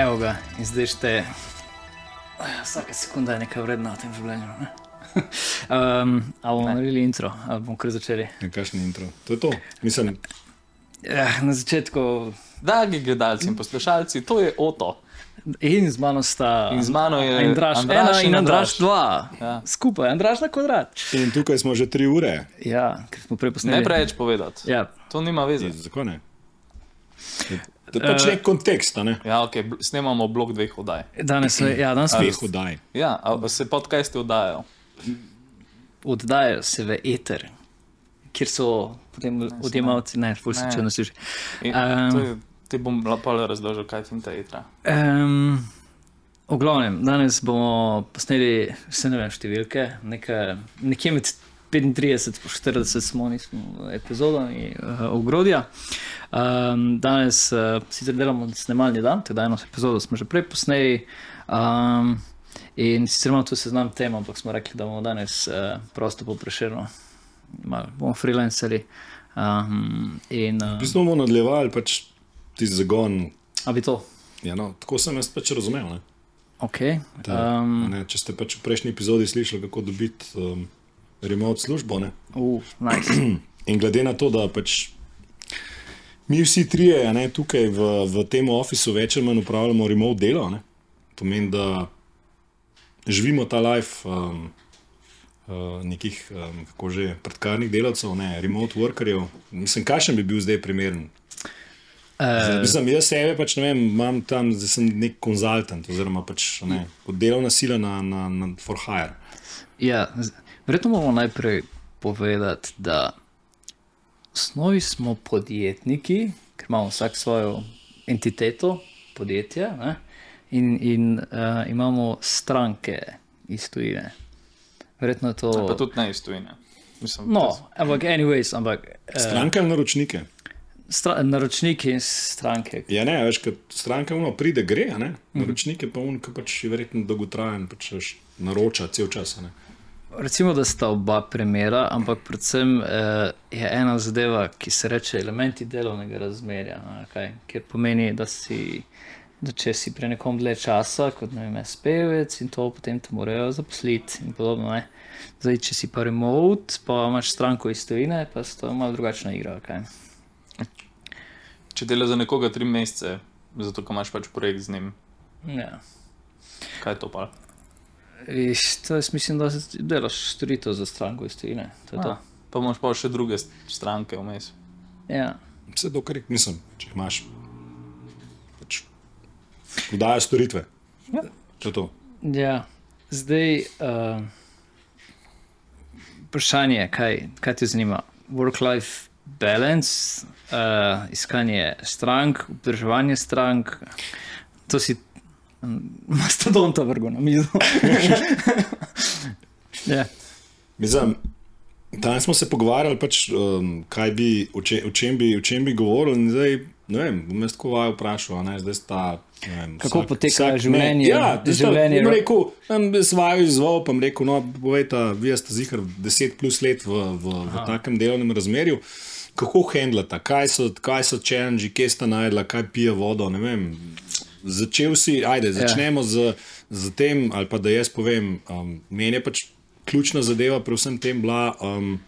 Evo ga, in zdaj ste. Vsaka sekunda je nekaj vredna v tem življenju. Ne? um, ali bomo naredili intro, ali bomo kar začeli? Nekakšen intro. To je to. Mislim, Ja, na začetku. Dragi gledalci in poslušalci, to je Oto. In z mano sta. In z mano je Andraš, Andraž ena in Andraš Andraž. dva. Ja. Skupaj, Andraš na kvadrat. in tukaj smo že tri ure. Ja, ker smo prej posneli. Ne preveč povedati. Ja, To nima veze. Zakaj ne? To je pač nek kontekst, a ne? Ja, okay, snemamo blok dveh oddaj. danes, ja, danes Dveh oddaj. Ja, a se podcasti oddajajo. oddajajo se v eter, kjer so potem odjemalci, ne, ful se Ne. če. In, Em. to je- Ti bom lepo razložil, kaj finta etra. Um, v glavnem, danes bomo posneli vse ne vem številke, nekaj, nekje med 35 in 40 smo nismo epizodami uh, ogrodja. Um, danes uh, sicer delamo snemalni dan, tako da eno epizodo smo že prej posneli. Um, in sicer imamo tu seznam tem, ampak smo rekli, da bomo danes uh, prosto poprešeno, malo bomo freelanceri. Um, in, uh, V bistvu bomo nadaljevali pač tisti zagon. a bi to? Ja, no, tako sem jaz pač razumel. Ne? Ok. Da, Um, a ne, če ste pač v prejšnji epizodi slišali, kako dobiti um, remote službo. Ne? uh, nice. In glede na to, da pač mi vsi trije a ne, tukaj v, v tem ofisu več ali manj upravljamo remote delo, ne, to pomeni, da živimo ta life um, uh, nekih, um, kako že, predkarnih delavcev, ne, remote workerjev. Mislim, kakšen bi bil zdaj primeren? Uh, Mislim, jaz sebe pač ne vem, imam tam, zdaj sem nek konzultant, oziroma pač ne, kot delovna sila na, na, na for hire. Ja, z- verjetno moramo najprej povedati, da v osnovi smo podjetniki, ker imamo vsak svojo entiteto, podjetje, ne? in, in uh, imamo stranke iz tujine. Verjetno je to. Pa tudi ne iz tujine. Mislim, No, to- ampak, anyways, ampak uh, Stranke ali naročnike? stra, naročniki in stranke. Ja, ne, veš, kot stranka uno pride, gre, a ne? naročnik je pa un, ki pač je verjetno dolgotrajen, pač naroča cel čas. a ne. Recimo, da sta oba primera, ampak predvsem eh, je ena zadeva, ki se reče elementi delovnega razmerja, no, okay? kjer pomeni, da si. Da če si pri nekom dlje časa, kot ne vem, spevec in to potem te morajo zaposliti in podobno. Ne? Zdaj, če si pa remote, pa imaš stranko iz tujine, pa se to malo drugačna igra. Okay? Če delaš za nekoga tri mesece, zato ker imaš pač projekt z njim, Ja. kaj je to pa? Viš, to jaz mislim, da delaš storitev za stranko iz tujine. Je to. Pa imaš pa še druge st- stranke vmes. Ja. Vse dokler jih nisem, če jih imaš. Pač, Podajo storitve. Ja. To je to. Ja, zdaj uh, vprašanje je, kaj, kaj te zanima? Work-life balance, uh, iskanje strank, obdrževanje strank. To si mastodonta vrgo na mizo. ja. Mislim, danes smo se pogovarjali, pač, um, kaj bi, o, če, o, čem bi, o čem bi govorili. in Zdaj, ne vem, bom jaz tako vaju vprašal. a Ne, zdaj sta, ne vem, Kako poteka življenje- Ne, ja, življenje-. Bom rekel, sem vaju izval, pa sem rekel, no, povejte, vi ste zihar 10 plus let v, v, v takem delovnem razmerju. Kako handlata, kaj so, kaj so challenge, kje sta najdla, kaj pije vodo. ne vem. Začel si, ajde, začnemo z, z tem, ali pa da jaz povem, um, meni je pač ključna zadeva pri vsem tem bila um,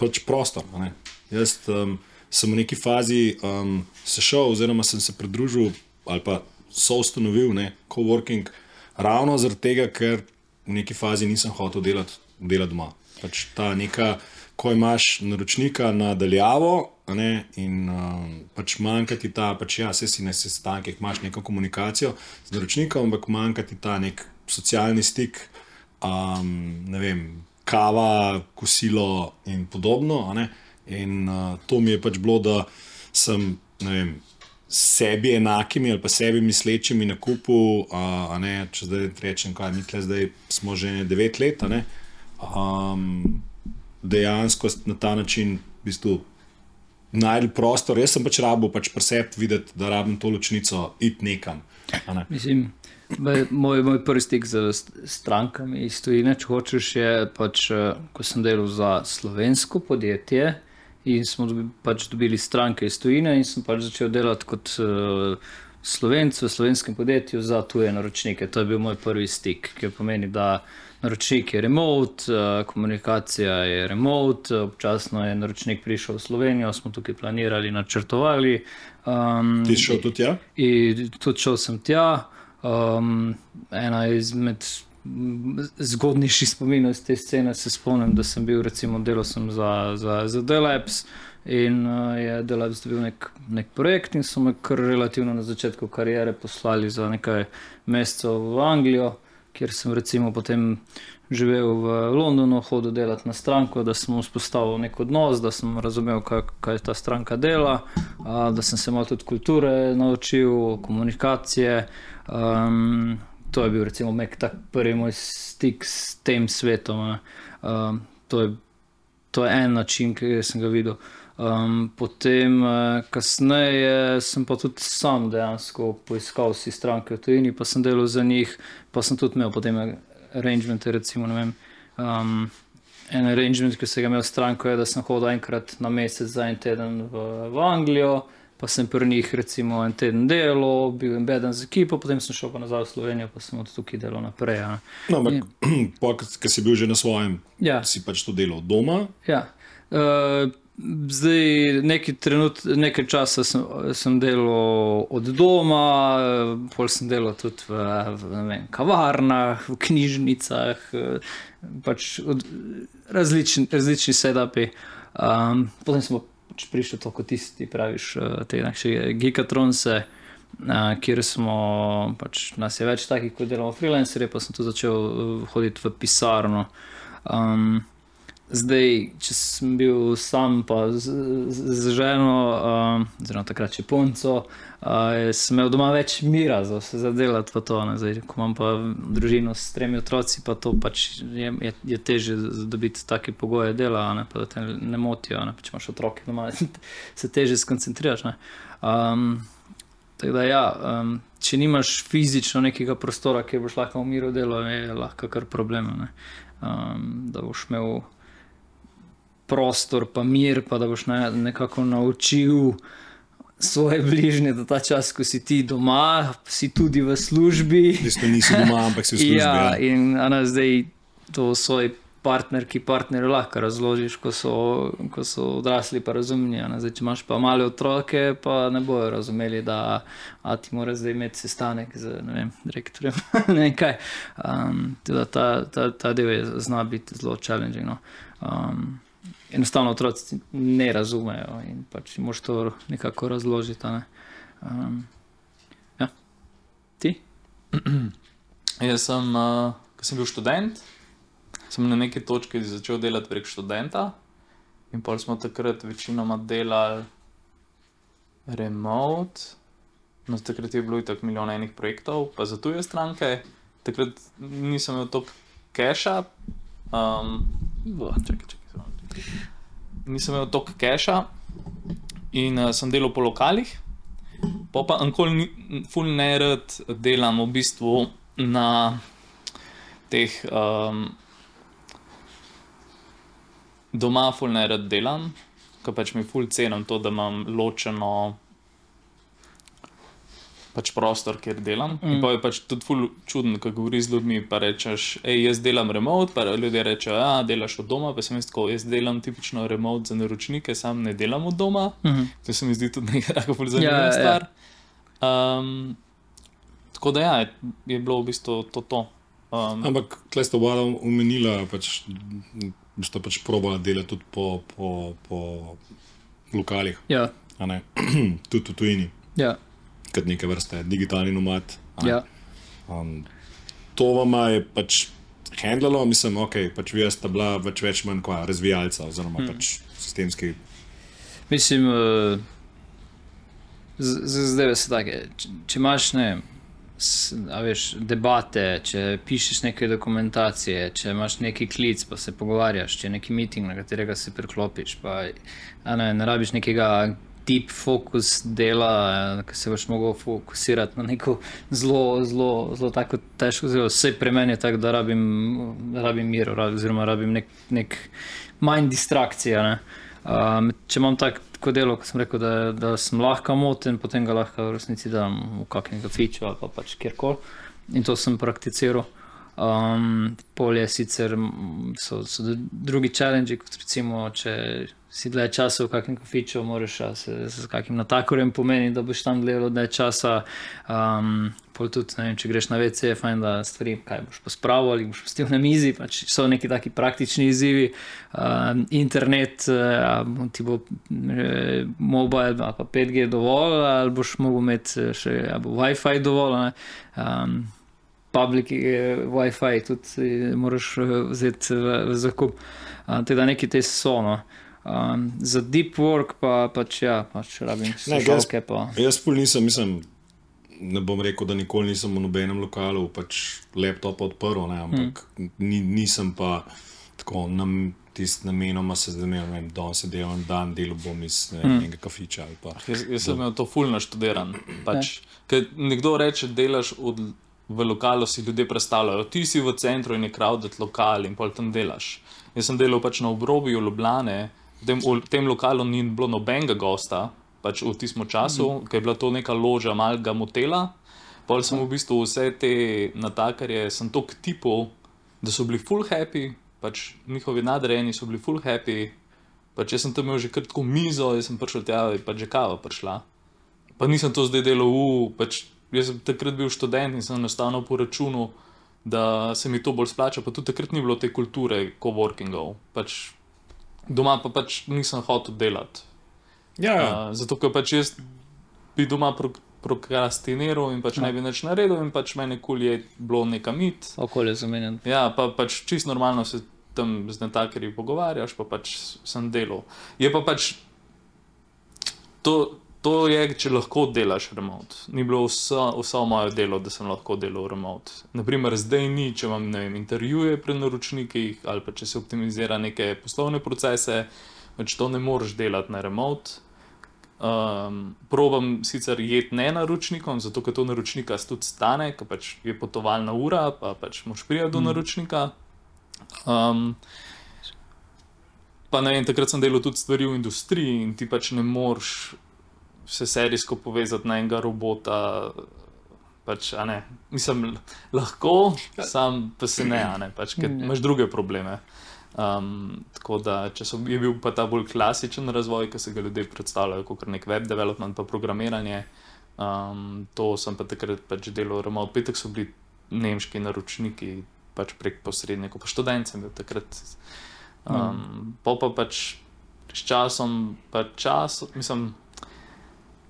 pač prostor. ne. Jaz um, sem v neki fazi um, sešel, oziroma sem se pridružil ali pa soustanovil ne, coworking, ravno zaradi tega, ker v neki fazi nisem hotel delati, delati doma. Pač ta neka, ko imaš naročnika na daljavo. a Ne, in um, pač manjka ti ta, pač ja, vse si na sestankih, imaš neko komunikacijo z naročnikom, ampak manjka ti ta nek socialni stik, um, ne vem, kava, kosilo in podobno. In uh, to mi je pač bilo, da sem vem, sebi enakimi ali pa sebi mislečimi na kupu. Uh, ne, če zdaj rečem, kaj mi tle zdaj smo že devet let. Um, dejansko na ta način v bistvu najdel prostor. Jaz sem pač rabo pač presep videti, da rabim to ločnico, iti nekam. Ne. Mislim, moj, moj prvi stik z st- strankami iz tujine, če hočeš, je pač, eh, ko sem delal za slovensko podjetje in smo dobi, pač dobili stranke iz tujine in sem pač začel delati kot uh, slovencu, slovenskem podjetju za tuje naročnike. To je bil moj prvi stik, ki pomeni, da naročnik je remote, uh, komunikacija je remote, občasno je naročnik prišel v Slovenijo, smo tukaj planirali, načrtovali. Um, Ti si šel tudi tja? In tudi šel sem tja. Um, ena izmed zgodnejših spominov iz te scene se spomnim, da sem bil, recimo, delal sem za, za, za Delaps in uh, je Delaps dobil nek, nek projekt in so me kar relativno na začetku karijere poslali za nekaj mesecev v Anglijo, kjer sem recimo potem živel v Londonu, hodil delati na stranko, da sem vzpostavil nek odnos, da sem razumel, kaj, kaj ta stranka dela, uh, da sem se malo tudi kulture naučil, komunikacije. Um, to je bil recimo mek tak prvi moj stik s tem svetom. Um, to, je, to je en način, ki sem ga videl. Um, potem, uh, kasneje, sem pa tudi sam dejansko poiskal si stranke v tujini, pa sem delal za njih, pa sem tudi imel potem arrangemente. Recimo, vem, um, en arrangement, ki sem ga imel s stranko, je, da sem hodil enkrat na mesec za en teden v, v Anglijo pa sem pri njih recimo en teden delal, bil sem beden z ekipo, potem sem šel pa nazaj v Slovenijo, pa sem od tukaj delal naprej. Ja. No, ampak, ker si bil že na svojem, ja. si pač to delal doma. Ja. Uh, Zdaj, nekaj, trenut, nekaj časa sem, sem delal od doma, pol sem delal tudi v, v vem, kavarnah, v knjižnicah, pač različni, različni setupi. Um, potem sem pač prišel tako tisti, praviš, te naše gigantronce, eh, kjer smo, pač nas je več takih, kot delamo freelancerje, pa sem tu začel eh, hoditi v pisarno. Um, zdaj, če sem bil sam, pa z, z, z ženo, um, zelo takrat če punco, uh, sem imel doma več mira za vse zadelati. To, zdaj, ko imam pa družino s tremi otroci, pa to pač je, je, je teže dobiti take pogoje dela, ne, pa da te ne motijo. Ne, če imaš otroke doma, se teže skoncentriraš. Um, Tako da, ja, um, če nimaš fizično nekega prostora, ki boš lahko v miru delal, je lahko kar problem. Um, da boš imel prostor, pa mir, pa da boš ne, nekako naučil svoje bližnje, da ta čas, ko si ti doma, si tudi v službi. Ti nisi doma, ampak si v službi. Ja, ja. in ana, zdaj to svoj partner, ki partner lahko razložiš, ko so, ko so odrasli, pa razumni. Zdaj, če imaš pa male otroke, pa ne bojo razumeli, da ti moraš zdaj imeti sestanek z vem, direktorjem. ne, um, ta, ta, ta del je zna biti zelo challenging. No. Um, enostavno otroci ne razumejo in pač moš to nekako razložiti. Ne? Um, ja. Ti? Jaz sem, uh, ko sem bil študent, sem na neki točki začel delati prek študenta. In pa smo takrat večinoma delali remote. No, takrat je bilo tako milijon enih projektov, pa za tuje stranke. Takrat nisem imel toliko keša. Um, čakaj, čakaj nisem imel toliko keša in uh, sem delal po lokalih. Pa pa ankoli ful ne rad delam v bistvu na teh um, doma, ful ne rad delam, ker pač mi ful cenim to, da imam ločeno pač prostor, kjer delam. Mm. In pa je pač tudi ful čudno, ko govoriš z ljudmi, pa rečeš, hej, jaz delam remote, pa ljudje rečejo, ja, delaš od doma, pa sem jaz tako, jaz delam tipično remote za naročnike, sam ne delam od doma. Mm -hmm. To se mi zdi tudi nekaj tako zanimivo ja, stvar. Ja. Um, tako da ja, je, je bilo v bistvu to. to. Um, Ampak, klej ste oba omenila, pač, da ste pač probali delati tudi po, po, po lokalih. Ja. tudi v tujini. Ja kot neke vrste digitalni nomad. Ja. Um, to vam je pač handlalo, mislim, ok, pač vi ste bila več, več manj kot razvijalca oziroma hmm. pač sistemski. Mislim, uh, zdaj je tako. Če, če imaš ne. A veš, debate, če pišeš nekaj dokumentacije, če imaš neki klic, pa se pogovarjaš, če je neki meeting, na katerega se priklopiš, pa ne, ne rabiš nekega deep focus dela, ki se boš mogel fokusirati na neko zelo, zelo, zelo tako težko zelo. Vse pri meni je tako, da rabim, rabim mir, oziroma rabim nek, nek manj distrakcije. Um, če imam tak, tako delo, kot sem rekel, da, da sem lahko moten, potem ga lahko v resnici dam v kakšnem kafiču ali pa pač kjerkoli. In to sem prakticiral. Um, polje sicer so, so drugi challenge, kot recimo, če si dlje časa v kakšnem kafiču, moraš se z kakim natakorjem pomeni, da boš tam delal dlje časa. Um, pol tudi, vem, če greš na WC, je fajn, da stvari, kaj boš pospravil ali boš pustil na mizi, pač so neki taki praktični izzivi. Um, internet, a ti bo eh, mobile ali pa 5G dovolj, ali boš mogel imeti eh, še bo WiFi dovolj. ne. Um, public eh, WiFi tudi eh, moraš vzeti v, v zakup. Uh, Tega neki te so. No. Um, za deep work pa pač ja, pač rabim slušalke. Pa. Jaz pol nisem, mislim, ne bom rekel, da nikoli nisem v nobenem lokalu pač laptop odprl, ne, ampak hmm. ni, nisem pa tako nam. Tisti namenoma se zdaj ne vem, da se delam dan, delo bom iz ne, vem, enega kafiča ali pa. Jaz, jaz sem imel to fulno študiran. Pač, ker nekdo reče, delaš od, v lokalu, si ljudje predstavljajo, ti si v centru in je crowded lokal in pol tam delaš. Jaz sem delal pač na obrobju Ljubljane, v tem, v tem lokalu ni bilo nobenega gosta, pač v tistem času, mm. ker je bila to neka loža malega motela. Pol sem v bistvu vse te natakarje, sem tok tipov, da so bili full happy, pač njihovi nadrejeni so bili full happy. Pač jaz sem tam imel že kar tako mizo, jaz sem prišel tja, je pač že kava prišla. Pa nisem to zdaj delal, uh, pač jaz sem takrat bil študent in sem enostavno po računu, da se mi to bolj splača. Pa tudi takrat ni bilo te kulture coworkingov. Pač doma pa pač nisem hotel delati. Ja, ja. Uh, zato, ker pač jaz bi doma pro, prokrastiniral in pač ne bi nič naredil, in pač meni kul je bilo nekam mit. Okolje zamenjeno. Ja, pa pač čisto normalno se tam z netakarji pogovarjaš, pa pač sem delal. Je pa pač to, to je, če lahko delaš remote. Ni bilo vso, vso moje delo, da sem lahko delal remote. Naprimer, zdaj ni, če imam vem, intervjuje pri naročnikih ali pa če se optimizira neke poslovne procese, pač to ne moreš delati na remote. Um, probam sicer jeti ne naročnikom, zato ker to naročnika tudi stane, ker pač je potovalna ura, pa pač moš priti do naročnika. Um, pa ne vem, takrat sem delal tudi stvari v industriji in ti pač ne moreš vse serijsko povezati na enega robota. Pač, a ne, mislim, lahko, sam pa se ne, ne, pač, ker imaš druge probleme. Um, tako da, če so, je bil pa ta bolj klasičen razvoj, ki se ga ljudje predstavljajo kot nek web development, pa programiranje, um, to sem pa takrat pač delal remote. Petek so bili nemški naročniki, pač prek posrednikov, pa študent sem bil takrat. Um, pa pa pač s časom, pa čas, mislim,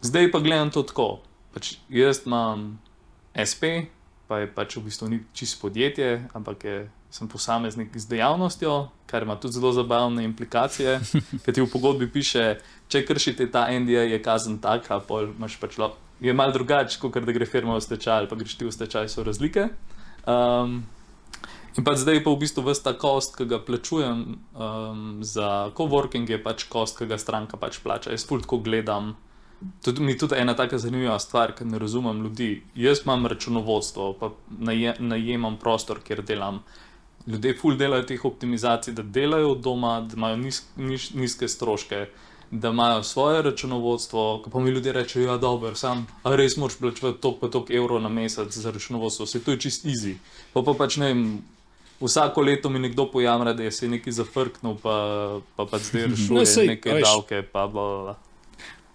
zdaj pa gledam to tako. Pač jaz imam SP, pa je pač v bistvu ni čisto podjetje, ampak je, sem posameznik z dejavnostjo, kar ima tudi zelo zabavne implikacije. Ker ti v pogodbi piše, če kršite ta NDA, je kazen taka, pol imaš pač lo, je mal drugače, kot da gre firma v stečaj ali pa greš ti v stečaj, so razlike. Um, In pa zdaj pa v bistvu vse ta kost, ki ga plačujem um, za coworking, je pač kost, ki ga stranka pač plača. Jaz fulj tako gledam. Tudi, mi je tudi ena taka zanimiva stvar, ker ne razumem ljudi. Jaz imam računovodstvo, pa naje, najemam prostor, kjer delam. Ljudje fulj delajo teh optimizacij, da delajo od doma, da imajo nis, nis, nizke stroške, da imajo svoje računovodstvo. Ko pa mi ljudje rečejo, da je dobro, sam, res moraš plačati toliko pa toliko evrov na mesec za računovodstvo, se to je čist easy. Pa pa pač ne vem. Vsako leto mi nekdo pojamra, da je se nekaj zafrknil, pa, pa, pa zdaj rešuje No, sej, neke veš. davke. Pa, bla, bla, bla.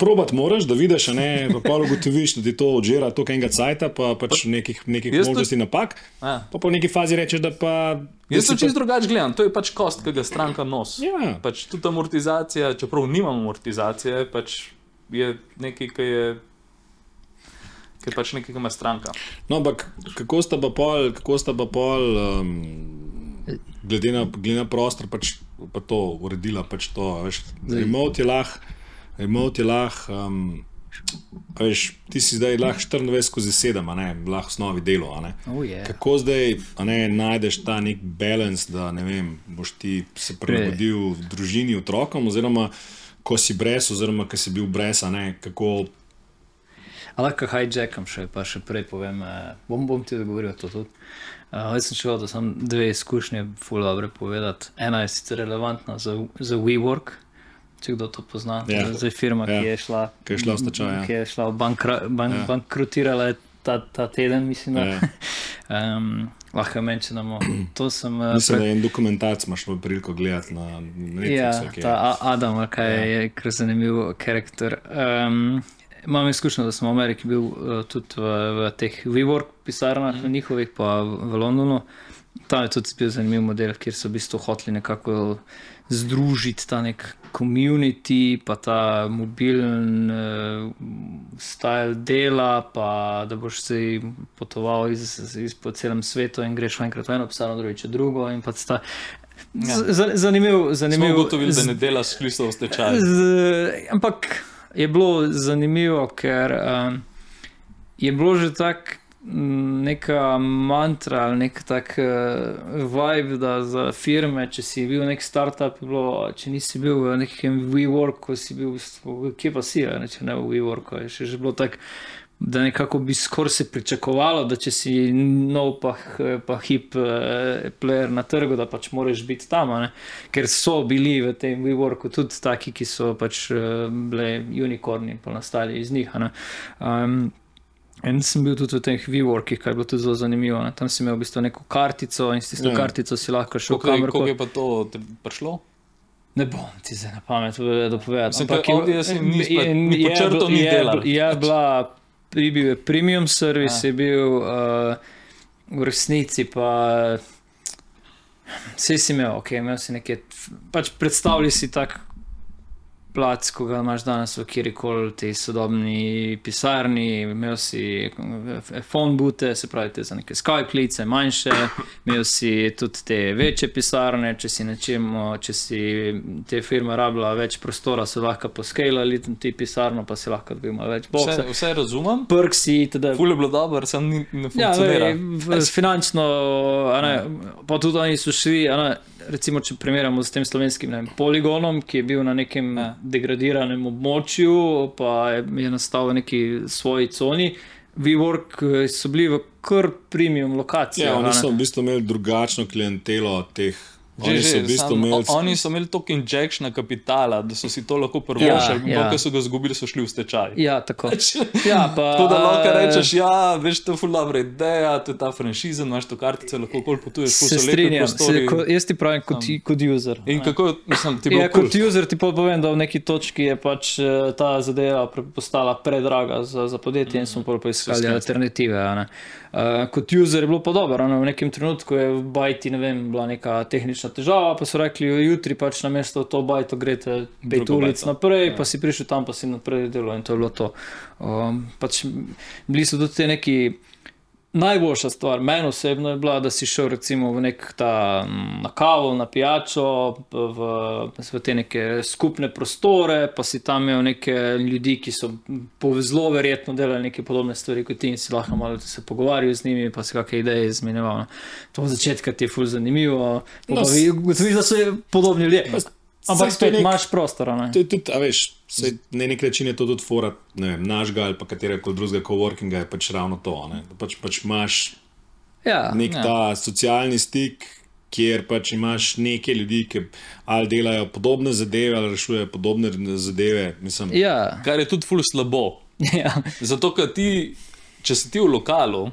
Probat moraš, da vidiš, a ne, pa pa ugotoviš, da ti to odžira toliko enega cajta, pa pač nekih, nekih Jaz možnosti napak. Ja. Pa po neki fazi rečeš, da pa. da Jaz to čisto drugače gledam, to je pač kost, ki ga stranka nosi. Ja. Pač tudi amortizacija, čeprav nimam amortizacije, pač je nekaj, ki je. Je pač nekaj, ima stranka. No, ampak kako sta pa pol, kako sta pa pol um, glede, na, glede na prostor, pač, pa to uredila, pač to, a veš, remote je lahko, remote je lahko, um, veš, ti si zdaj lahko 24 skozi 7, a ne, lahko v osnovi delo. Oh, yeah. Kako zdaj ne, najdeš ta nek balans, da ne vem, boš ti se prilagodil v družini, otrokom, oziroma ko si brez, oziroma ko si bil brez, ne, kako. A lahko hijackam še, pa še prej povem, eh, bom, bom ti odgovoril to tudi. Uh, jaz sem šel, da sem dve izkušnje, full dobro povedati. Ena je sicer relevantna za, za WeWork, če kdo to pozna. Ja. Yeah. Zdaj firma, Ja. ki je šla, Ki je šla v stečaj, ja. ki je šla v bankra, bank, Ja. bankrotirala je ta, ta teden, mislim. Da. Ja. Um, lahko menšamo. To sem. eh, Mislim, pre- da je en dokumentarc, imaš v priliko gledati na Netflixu. Ja, kje. ta Adam, kaj Ja. je kar zanimiv karakter. Um, imam izkušnjo, da sem v Ameriki bil uh, tudi v, v teh WeWork pisarnah, mm. njihovih, pa v, v Londonu. Tam je tudi bil zanimiv model, kjer so v bistvu hoteli nekako združiti ta nek community, pa ta mobilen uh, stil dela, pa da boš se potoval iz, iz po celem svetu in greš enkrat v eno pisarno, drugič v drugo. in pač ta- Z- z- Zanimiv, Smo zanimiv. ugotovili, da ne delaš sklisov v stečaju. Z, ampak je bilo zanimivo, ker um, je bilo že tako neka mantra ali nek tak uh, vibe, da za firme, če si bil nek startup, bilo, če nisi bil v nekem WeWorku, si bil kje pa si, ne, če ne v WeWorku, je še, že bilo tako. Da nekako bi skoraj se pričakovalo, da če si nov, pa, h- pa hip eh, player na trgu, da pač moraš biti tam. ne. Ker so bili v tem WeWorku tudi taki, ki so pač eh, bile unikorni, pa nastali iz njih. In sem bil tudi v teh WeWorkih, kar je bilo tudi zelo zanimivo. Ne. Tam si imel v bistvu neko kartico in s tisto Ja. kartico si lahko šel je- kamor koliko je pa to prišlo? Ne bom ti zdaj na pamet dopovedal. Mislim, ker obviously ni spa- ni pod črto ni je, delal. je bila, je bil je premium servis, Ja. je bil uh, v resnici pa. Vse si imel, ok, imel si nekaj, pač predstavljaj si tak plac, ko ga imaš danes v kjerkoli tej sodobni pisarni, imel si phone boote, se pravi, te za neke Skype klice, manjše, imel si tudi te večje pisarne, če si nečem, če si te firme rabila več prostora, so lahko poskalali ti pisarno, pa si lahko dobil malo več Vse, boksa. vse razumem. Prksi, teda. Ful je bilo dobro, sem ni, ne Ja, funkcionira. vej, v- finančno, ne, pa tudi oni so šli, ne, recimo, če primerjamo s tem slovenskim ne, vem, poligonom, ki je bil na nekem Ja. degradiranem območju, pa je, nastal v neki svoji coni. WeWork eh, so bili v kar premium lokaciji. Ja, oni so v bistvu imeli drugačno klientelo teh. Že, Oni so že, v bistvu sam, imeli. oni so imeli toliko injekšna kapitala, da so si to lahko prvošili, Ja, ja, ja. ja. so ga izgubili, so šli v stečaj. Ja, tako. Ja, pa, Tako da lahko eh, rečeš, ja, veš, to je ful dobra ideja, to je ta franšiza, imaš to kartico, lahko kol potuješ, so lepi strinjam, se, ko, jaz ti pravim kot, kot user. In ne. kako, mislim, ti bo Ja, kot user ti povem, da v neki točki je pač eh, ta zadeva postala predraga za, za podjetje in smo bolj poiskali alternative. Uh, kot user je bilo pa dobro, ne. v nekem trenutku je v bajti ne vem, bila neka tehnična težava, pa so rekli, jutri pač na mesto to bajto greste pet ulic bajto. naprej, Ja. pa si prišel tam, pa si naprej delal in to je bilo to. Um, pač bili so tudi te neki. Najboljša stvar, meni osebno je bila, da si šel recimo v nek ta mm, na kavo, na pijačo, v, v te neke skupne prostore, pa si tam imel neke ljudi, ki so po- zelo verjetno delali neke podobne stvari kot ti in si lahko malo se pogovarjal z njimi, pa si kakšne ideje izmenjeval. To v začetku ti je ful zanimivo, No, pa vi ugotoviš, da so podobni ljudje. Ampak spet nek- imaš prostor. a ne. To je tudi, a veš, saj na nek način je to tudi fora ne vem, našega ali pa katerega koli drugega coworkinga, je pač ravno to. Ne? Da Pač, pač imaš Ja, nek Ja. ta socialni stik, kjer pač imaš neke ljudi, ki ali delajo podobne zadeve, ali rešujejo podobne zadeve. Mislim, ja, Kar je tudi ful slabo. ja. Zato, ker ti, če si ti v lokalu,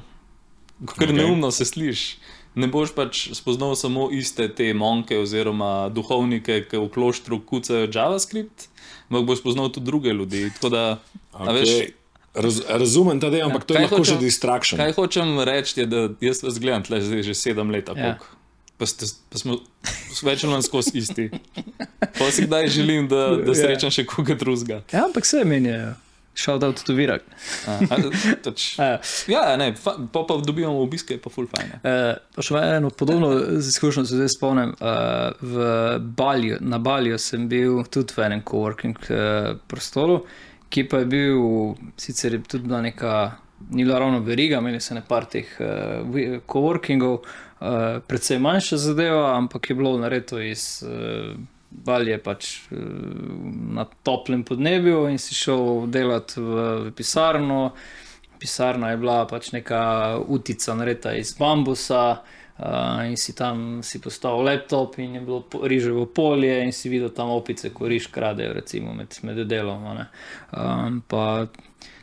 kar Ok. okay. neumno se slišiš, ne boš pač spoznal samo iste te monke oziroma duhovnike, ki v kloštru kucajo JavaScript, ampak boš spoznal tudi druge ljudi. Tako da, okay. a veš. Raz, razumem ta del, ampak to je lahko hočem- že distraction. kaj hočem reči, je, da jaz vas gledam tle zdaj že sedem let. Ja. Ja. Pa, ste, pa smo več ali manj skozi isti. Pa si kdaj želim, da, da Ja. srečam še koga drugega. ja, ampak vse menjajo. Šel da tudi virak. Ja. ne, pa, pa dobivamo obiske, je pa ful fajn. Uh, še eno podobno izkušnjo se zdaj spomnim. Uh, Balju, na Balju sem bil tudi v enem coworking uh, prostoru, ki pa je bil, sicer je tudi bila neka, ni bila ravno veriga, imeli so nekaj teh uh, coworkingov, uh, predvsej manjša zadeva, ampak je bilo narejeno iz. Uh, Balje pač eh, na toplem podnebju in si šel delati v, v pisarno. Pisarna je bila pač neka utica, narejena iz bambusa, Uh, in si tam si postavil laptop, in je bilo riževo polje, in si videl tam opice, ko riž kradejo, recimo med, med delom. Um, pa,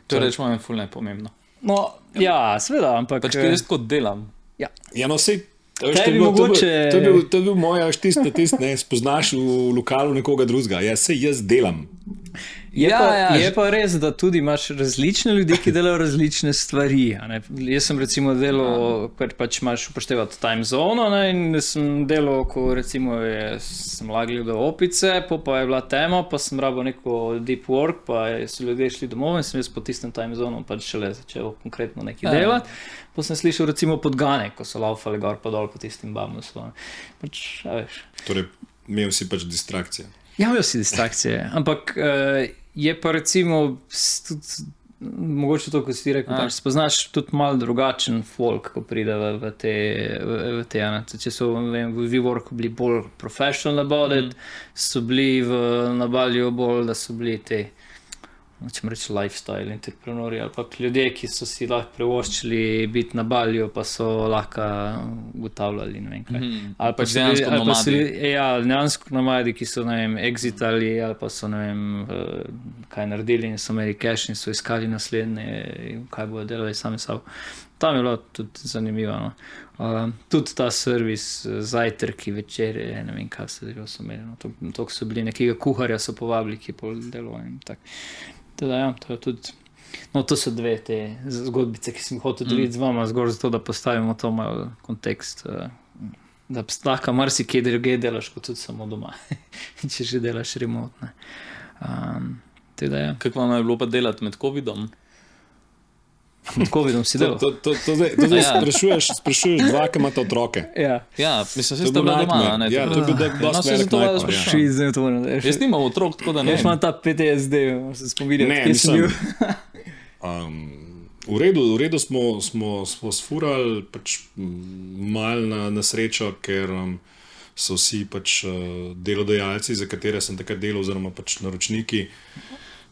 To rečemo, je fulno pomembno. no, ja, seveda, ampak. Pač, eh, ker jaz tako delam. ja. Ja, no, sej, veš, to, Tebi je bilo, to, mogoče- bil, to, je bil, to je bil moj až tisti, tisti, ne spoznaš v lokalu nekoga drugega. Ja, sej jaz delam. Je, Ja, pa, ja, je pa res, da tudi imaš različne ljudi, ki delajo različne stvari. Jaz sem recimo delal, ker pač imaš upoštevati time zone, ne, in sem delal, ko recimo je, sem lagal do opice, po pa je bila tema, pa sem rabo neko deep work, pa so ljudje šli domov in sem jaz po tistem time zonu pač šele začel konkretno nekaj Ja. delati. Pa sem slišal recimo podgane, ko so laufali gor pa dol po tistim bamusu. Pač, a veš. Torej, imel si pač distrakcije. Ja, imajo si distrakcije, ampak uh, je pa recimo tudi. Mogoče to, kot si rekel, A. pač spoznaš tudi malo drugačen folk, ko pride v, v te. V, v te ane. Če so vem, v WeWorku bili bolj professional about it, mm. so bili v Nabalju bolj, da so bili ti. Če reči lifestyle, entreprenori ali pa ljudje, ki so si lahko privoščili biti na balju, pa so lahko ugotavljali. kaj. Mhm. Ali pa Pač so dejansko ali pa so Ja, dejansko nomadi, ki so vem, exitali ali pa so ne vem, eh, kaj naredili in so imeli cash in so iskali naslednje, kaj bodo delali sami sabo. Tam je bilo tudi zanimivo. No. Uh, tudi ta servis, eh, zajtrki, večerje, ne vem, kaj se delo so imeli. No. To, to so bili nekega kuharja, so povabili, ki je pol deloval in tako. Teda, ja, to tudi. No, to so dve te zgodbice, ki sem hotel deliti z vama, zgolj zato, da postavimo to malo kontekst. eh, Da lahko marsikaj druge delaš, kot tudi samo doma, če že delaš remotne. Um, teda, ja. Kako vam je bilo pa delati med COVID-om? COVID-om si To, delal. to, to, to zdaj, to zdaj Ja. sprašuješ, sprašuješ dva, ki imata otroke. Ja, Ja, mislim, To da ste bil bili doma. ne, Ja, to je bil dosti velik nightmare, ja. še zdaj to ne veš. Jaz nimam otrok, tako da ne. Jaz imam ta PTSD, se spominjam, Ne, kje sem bil. Um, v redu, v redu smo, smo, smo sfurali pač, malo na, na srečo, ker um, so vsi pač, uh, delodajalci, za katere sem takrat delal, oziroma pač naročniki,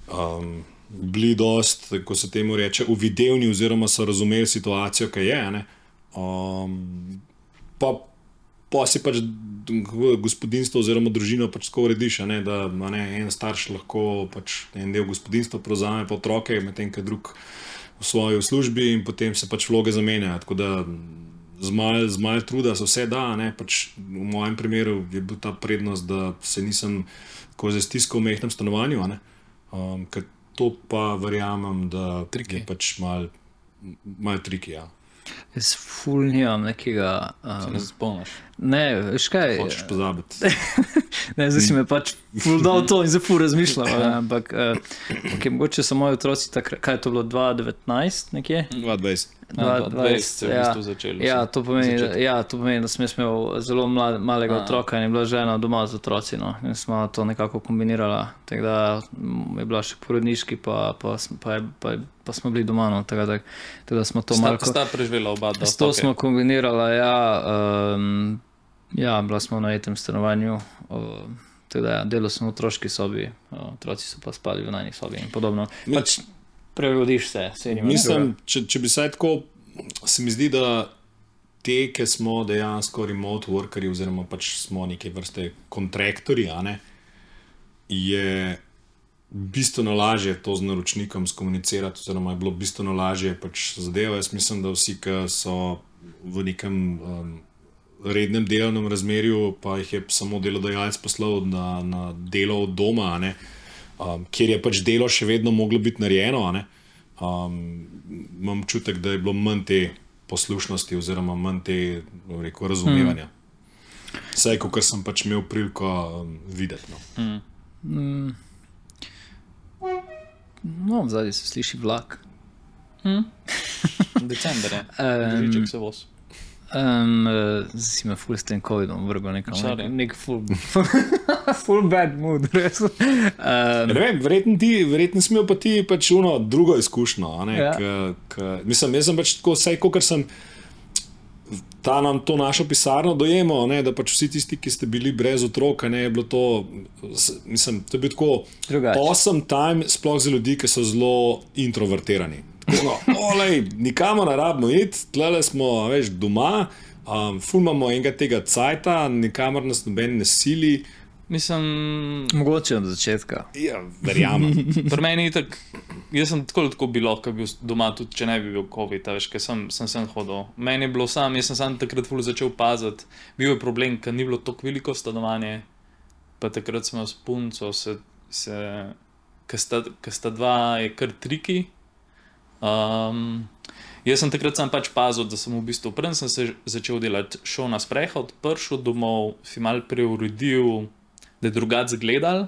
um, bili dost, ko se temu reče, uvidevni, oziroma so razumeli situacijo, ki je. ne. Um, pa, pa si pač gospodinstvo oziroma družino pač tako urediš, ne, da ne, en starš lahko pač en del gospodinstva prevzame, pa otroke, medtem ko drug v svoji službi in potem se pač vloge zamenjajo. Tako da z malo mal truda se vse da. Ne, pač v mojem primeru je bil ta prednost, da se nisem tako zastiskal v mehkem stanovanju. ne. Um, ker to pa verjamem, da Triki. je pač mal, mal triki. Ja. Jaz ful nimam nekega. Se Um, ne spomniš. Ne, veš kaj. Hočeš pozabiti. Ne, zdaj si me pač ful dal to in zdaj ful razmišljam. Ampak, uh, okay, mogoče so moji otroci takrat, kaj je to bilo, 2019 nekje? 22. Ja, 20, 20 se je v ja. bistvu začelo. Ja, to pomeni, da, Začetek. ja, to pomeni, da sem imel zelo mlad, malega A. otroka in je bila žena doma z otroci. No. In smo to nekako kombinirali. Tako da je bila še porodniški, pa, pa, pa, je- pa, pa smo bili doma. No. Tako da, tako da smo to Sta, malo. sta preživela oba dva. S to smo kombinirali, ja, um, ja, bila smo na enem stanovanju. Tako da, ja, delal sem v otroški sobi, uh, otroci so pa spali v najni sobi in podobno. Mi- Pač prerodiš se, se jim Mislim, če, če bi se tako, se mi zdi, da te, ki smo dejansko remote workeri, oziroma pač smo neke vrste kontraktori, ne, je bistveno lažje to z naročnikom skomunicirati, oziroma je bilo bistveno lažje pač zadeva. Jaz mislim, da vsi, ki so v nekem um, rednem delovnem razmerju, pa jih je samo delodajalec poslal na, na delo od doma, a ne, um, kjer je pač delo še vedno moglo biti narejeno. a ne, Um, imam občutek, da je bilo manj te poslušnosti, oziroma manj te rekel, razumevanja. Vsaj, kot sem pač imel priliko um, videti. No. No, zadnji se sliši vlak. December je. Um, Božiček se voz. Um, zdaj si me full s tem COVID-om vrgel nekam. Sorry. Nek, nek full, full bad mood, res. Um, Ne vem, verjetno ti, verjetno si imel pa ti pač uno drugo izkušnjo. a ne, Ja. k- k- Mislim, jaz sem pač tako, vsaj kot sem ta nam to našo pisarno dojemal, ne, da pač vsi tisti, ki ste bili brez otroka, ne, je bilo to, mislim, to je bil tako Drugače. awesome time, sploh za ljudi, ki so zelo introvertirani. Tako, no, olej, nikamor ne rabimo iti, tle smo, a veš, doma. Um, ful imamo enega tega cajta, nikamor nas noben ne sili. Mislim, Mogoče od začetka. Ja, verjamem. pri meni je tako. Jaz sem tako tako bil, lahko bil doma, tudi če ne bi bil COVID, a veš, ker sem, sem sem hodil. Meni je bilo sam, jaz sem sam takrat ful začel paziti. Bil je problem, ker ni bilo tako veliko stanovanje, pa takrat smo s punco, se, se, ker sta, ker sta dva, je kar triki. Um, jaz sem takrat sam pač pazil, da sem v bistvu prven sem se začel delati, šel na sprehod, prišel domov, si mal preuredil, da je drugače gledal.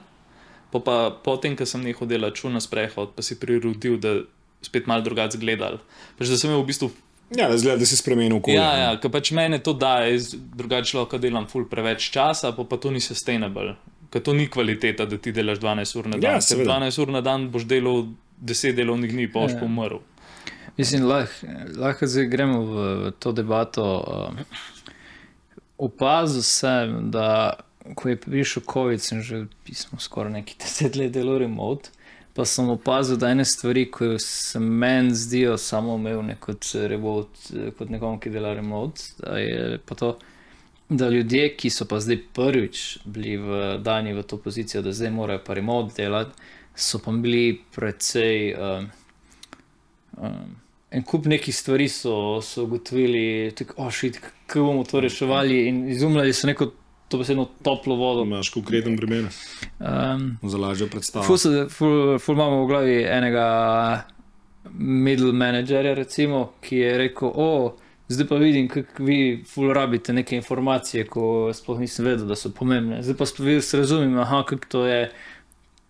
Pa, pa potem, ko sem nehal delati, šel na sprehod, pa si preuredil, da spet mal drugače gledal. Pač, da sem imel v bistvu. Ja, zgleda, da si spremenil okolje. Ja, ja, ker pač meni to jaz drugače lahko delam ful preveč časa, pa, pa to ni sustainable. Ker to ni kvaliteta, da ti delaš 12 ur na dan. Ja, Ker seveda. 12 ur na dan boš delal 10 delovnih dni, pa boš Ja. pomrl. Mislim, lahko lah zdaj gremo v, to debato. Um, opazil sem, da ko je prišel COVID, sem že pismo skoraj neki deset let delal remote. Pa sem opazil, da ene stvari, ki se meni zdijo samoumevne kot, remote, kot nekomu, ki dela remote, da je pa to, da ljudje, ki so pa zdaj prvič bili v, dani v to pozicijo, da zdaj morajo pa remote delati, so pa bili precej. Um, um, En kup nekih stvari so, so ugotovili, tako, oh, kako bomo to reševali, in izumljali so neko to besedno toplo vodo. Imaš konkreten primer Um, za lažjo predstavo. Ful, ful, ful imamo v glavi enega middle managerja, recimo, ki je rekel: O, zdaj pa vidim, kako vi ful rabite neke informacije, ko sploh nisem vedel, da so pomembne. Zdaj pa sploh razumem, aha, kako to je.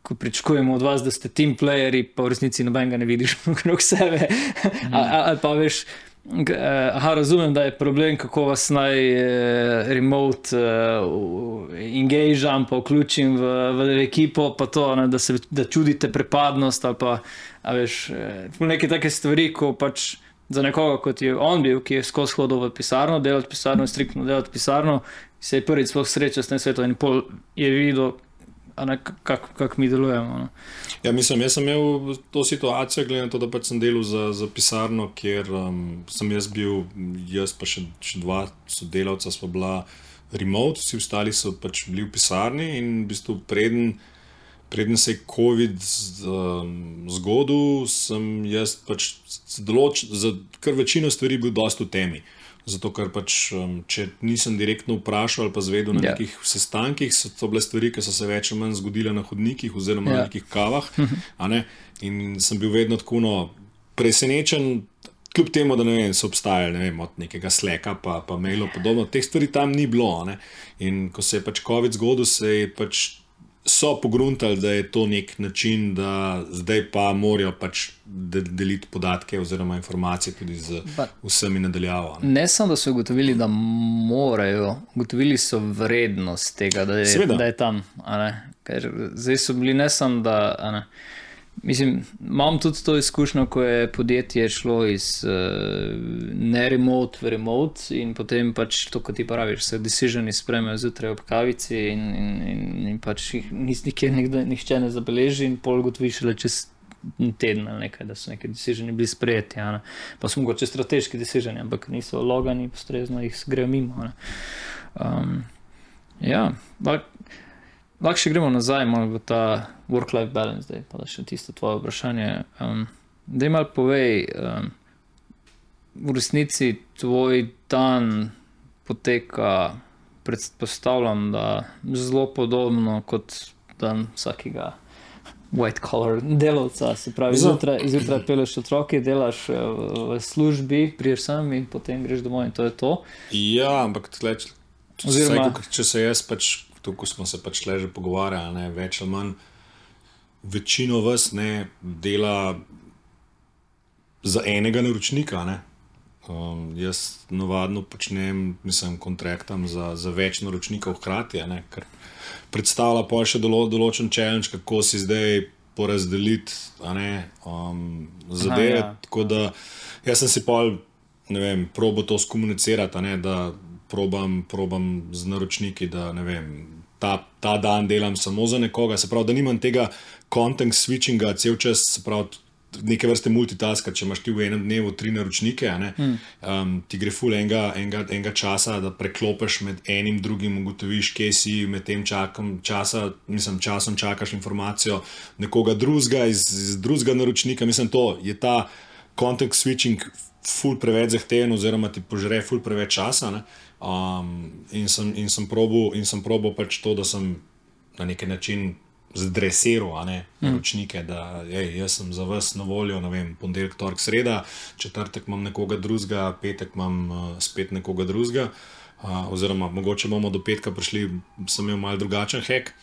Ko pričakujemo od vas, da ste team playerji, pa v resnici nobenega ne vidiš okrog sebe. Mhm. A- a- Ali pa veš, eh, aha, razumem, da je problem, kako vas naj eh, remote uh, engageam, pa vključim v, v ekipo, pa to, ne, da, se, da čudite prepadnost ali pa veš, eh, neke take stvari, ko pač. Za nekoga, kot je on bil, ki je skozi hodil v pisarno, delal pisarno, striktno delal pisarno, se je prvič sploh srečal s tem svetom in pol je videl, kako kak mi delujemo. No. Ja, mislim, jaz sem imel to situacijo, glede na to, da pač sem delal za, za pisarno, kjer um, sem jaz bil, jaz pa še, še dva sodelavca, smo bila remote, vsi ostali so pač bili v pisarni in v bistvu preden. Preden se je COVID um, zgodil, sem jaz pač določ, za kar večino stvari bil dosta v temi. Zato, ker pač, um, če nisem direktno vprašal ali pa zvedel na Ja. yeah. nekih sestankih, so to bile stvari, ki so se več ali manj zgodile na hodnikih oziroma Ja. yeah. na nekih kavah. In sem bil vedno tako no, presenečen, kljub temu, da ne vem, so obstajali ne vem, od nekega sleka pa, pa mailov podobno. Teh stvari tam ni bilo. ne. In ko se je pač COVID zgodil, se je pač so pogruntali, da je to nek način, da zdaj pa morajo pač de deliti podatke oziroma informacije tudi z vsemi nadaljavo. Ne. Ne samo, da so ugotovili, da morajo, ugotovili so vrednost tega, da je, Seveda. da je tam. Ker zdaj so bili ne samo, da. Ne, mislim, imam tudi to izkušnjo, ko je podjetje šlo iz uh, ne remote v remote in potem pač to, kot ti praviš, se decisioni sprejmejo zjutraj ob kavici in, in, in, in pač jih nikjer nikdo, nihče ne zabeleži in pol gotoviš le čez en teden ali nekaj, da so neki decisioni bili sprejeti. ne. Pa so mogoče strateški decisioni, ampak niso logani, ustrezno jih grejo mimo. ne. Um, ja, lahko lahko še gremo nazaj malo v ta work-life balance, zdaj pa da še tisto tvoje vprašanje. Um, da jim malo povej, um, v resnici tvoj dan poteka, predpostavljam, da zelo podobno kot dan vsakega. White collar delavca, se pravi, zjutraj, zjutraj peleš otroke, delaš eh, v v službi, priješ sem in potem greš domov in to je to. Ja, ampak tle, če, Oziroma- Oziroma, če se jaz pač, tukaj smo se pač le že pogovarjali, ne, več ali manj, večino vas ne dela za enega naročnika. Ne. Um, jaz navadno počnem, mislim, kontraktam za, za več naročnikov hkrati, ne, ker predstavlja pa še dolo, določen challenge, kako si zdaj porazdeliti ne, um, zadeve. ja. Tako da jaz sem si pol, ne vem, probo to skomunicirati, ne, da probam, probam z naročniki, da ne vem. Ta, ta dan delam samo za nekoga, se pravi, da nimam tega content switchinga, cel čas, se pravi, neke vrste multitaska, če imaš ti v enem dnevu tri naročnike, ne, um, ti gre ful enega, enega, enega časa, da preklopiš med enim, drugim, ugotoviš, kje si, med tem čakam, časa, mislim, časom čakaš informacijo nekoga drugega iz, iz drugega naročnika. Mislim, to je ta context switching ful preveč zahteven, oziroma ti požre ful preveč časa. ne. Um, in sem, in sem probil, in sem probil pač to, da sem na neki način zdresiral, ne naročnike, da ej, jaz sem za vas na voljo, ne vem, ponedeljek, torek, sreda, četrtek imam nekoga drugega, petek imam uh, spet nekoga drugega. Uh, oziroma, mogoče bomo do petka prišli, sem imel malce drugačen hek.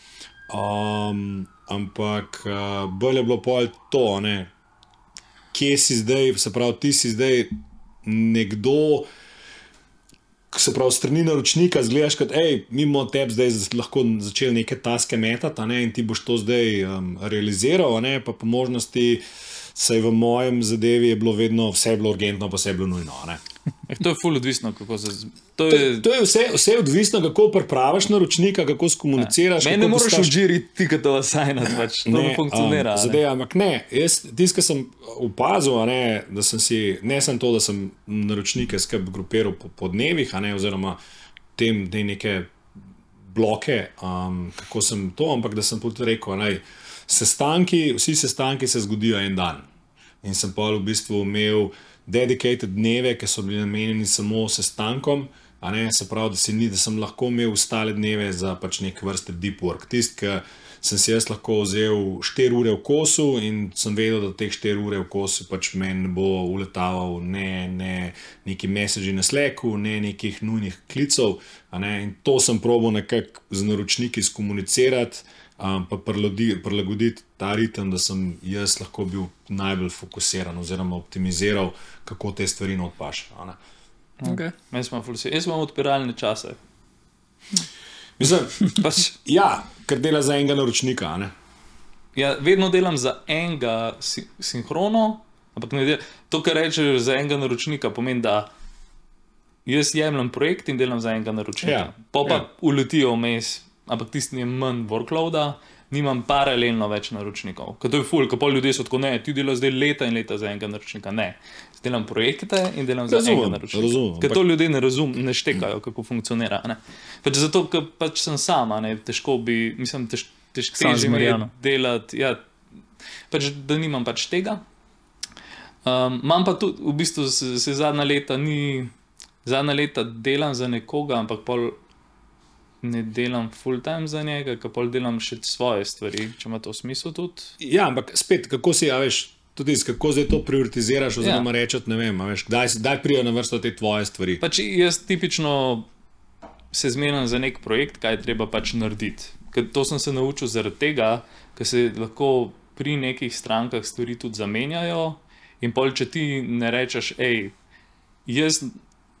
Um, ampak uh, bolje je bilo pol to, ne, kje si zdaj, se pravi, ti si zdaj nekdo, se pravi, strani naročnika, zgledaš kot, hej, mimo tebe zdaj lahko začeli neke taske metati, ne, in ti boš to zdaj um, realiziral, ne, pa po možnosti. Sej v mojem zadevi je bilo vedno vse je bilo urgentno, pa vse je bilo nujno. ne. Eh, To je ful odvisno, kako se. To To, je, to je vse, vse je odvisno, kako pripraviš naročnika, kako skomuniciraš. Kako ne moreš postaviš- vžiriti, ti kad to asajnati, pač to ne funkcionira. Um, ne. zadeva, ampak ne, jaz, tisto, kar sem opazil, ne, da sem si, ne sem to, da sem naročnike skrb grupiral po, po dnevih, ne, oziroma tem, te neke bloke, um, kako sem to, ampak da sem tudi rekel, da sestanki, vsi sestanki se zgodijo en dan. In sem pa v bistvu imel dedicated dneve, ki so bili namenjeni samo sestankom. Ne, se pravi, da, ni, da sem lahko imel ostale dneve za pač nek vrste deep work. Tisti, ki sem si jaz lahko vzel 4 ure v kosu in sem vedel, da teh 4 ure v kosu pač meni ne bo uletaval ne, ne neki message na Slacku, ne nekih nujnih klicev. Ne, in to sem probil nekako z naročniki skomunicirati um, pa prilagoditi ta ritem, da sem jaz lahko bil najbolj fokusiran oziroma optimiziral, kako te stvari odpaš. Okay. Meni smo ful vsi. Jaz imam odpiralne čase. Mislim, Pač, ja, ker dela za enega naročnika. a ne. ja, vedno delam za enega si, sinhrono, ampak ne del, to, kar rečeš za enega naročnika, pomeni, da jaz jemljem projekt in delam za enega naročnika. Ja, Pa pa ja. uletijo vmes, ampak tisti je manj workloada. Nimam paralelno več naročnikov. Ker to je ful, ko pol ljudje so tako, ne, ti delaš zdaj leta in leta za enega naročnika. Ne, Jaz delam projekte in delam za Razumem, enega naročnika. razumem, Ker to ljudje ne razumem, ne štekajo, kako funkcionira. a Ne? Pač zato, ker pač sem sama, ne, težko bi, mislim, tež, tež, težje mi je delati, ja, pač, da nimam pač tega. Um, imam pa tudi, v bistvu se, se zadnja leta ni, zadnja leta delam za nekoga, ampak pol ne delam full time za njega, ker pol delam še svoje stvari, če ima to smisel tudi. Ja, ampak spet, kako si, a veš, tudi iz, kako zdaj to prioritiziraš, oziroma ja. rečeš, ne vem, veš, kdaj, kdaj prijo na vrsto te tvoje stvari. Pač jaz tipično se zmenim za nek projekt, kaj treba pač narediti. Ker to sem se naučil zaradi tega, ker se lahko pri nekih strankah stvari tudi zamenjajo. In pol, če ti ne rečeš, hej, jaz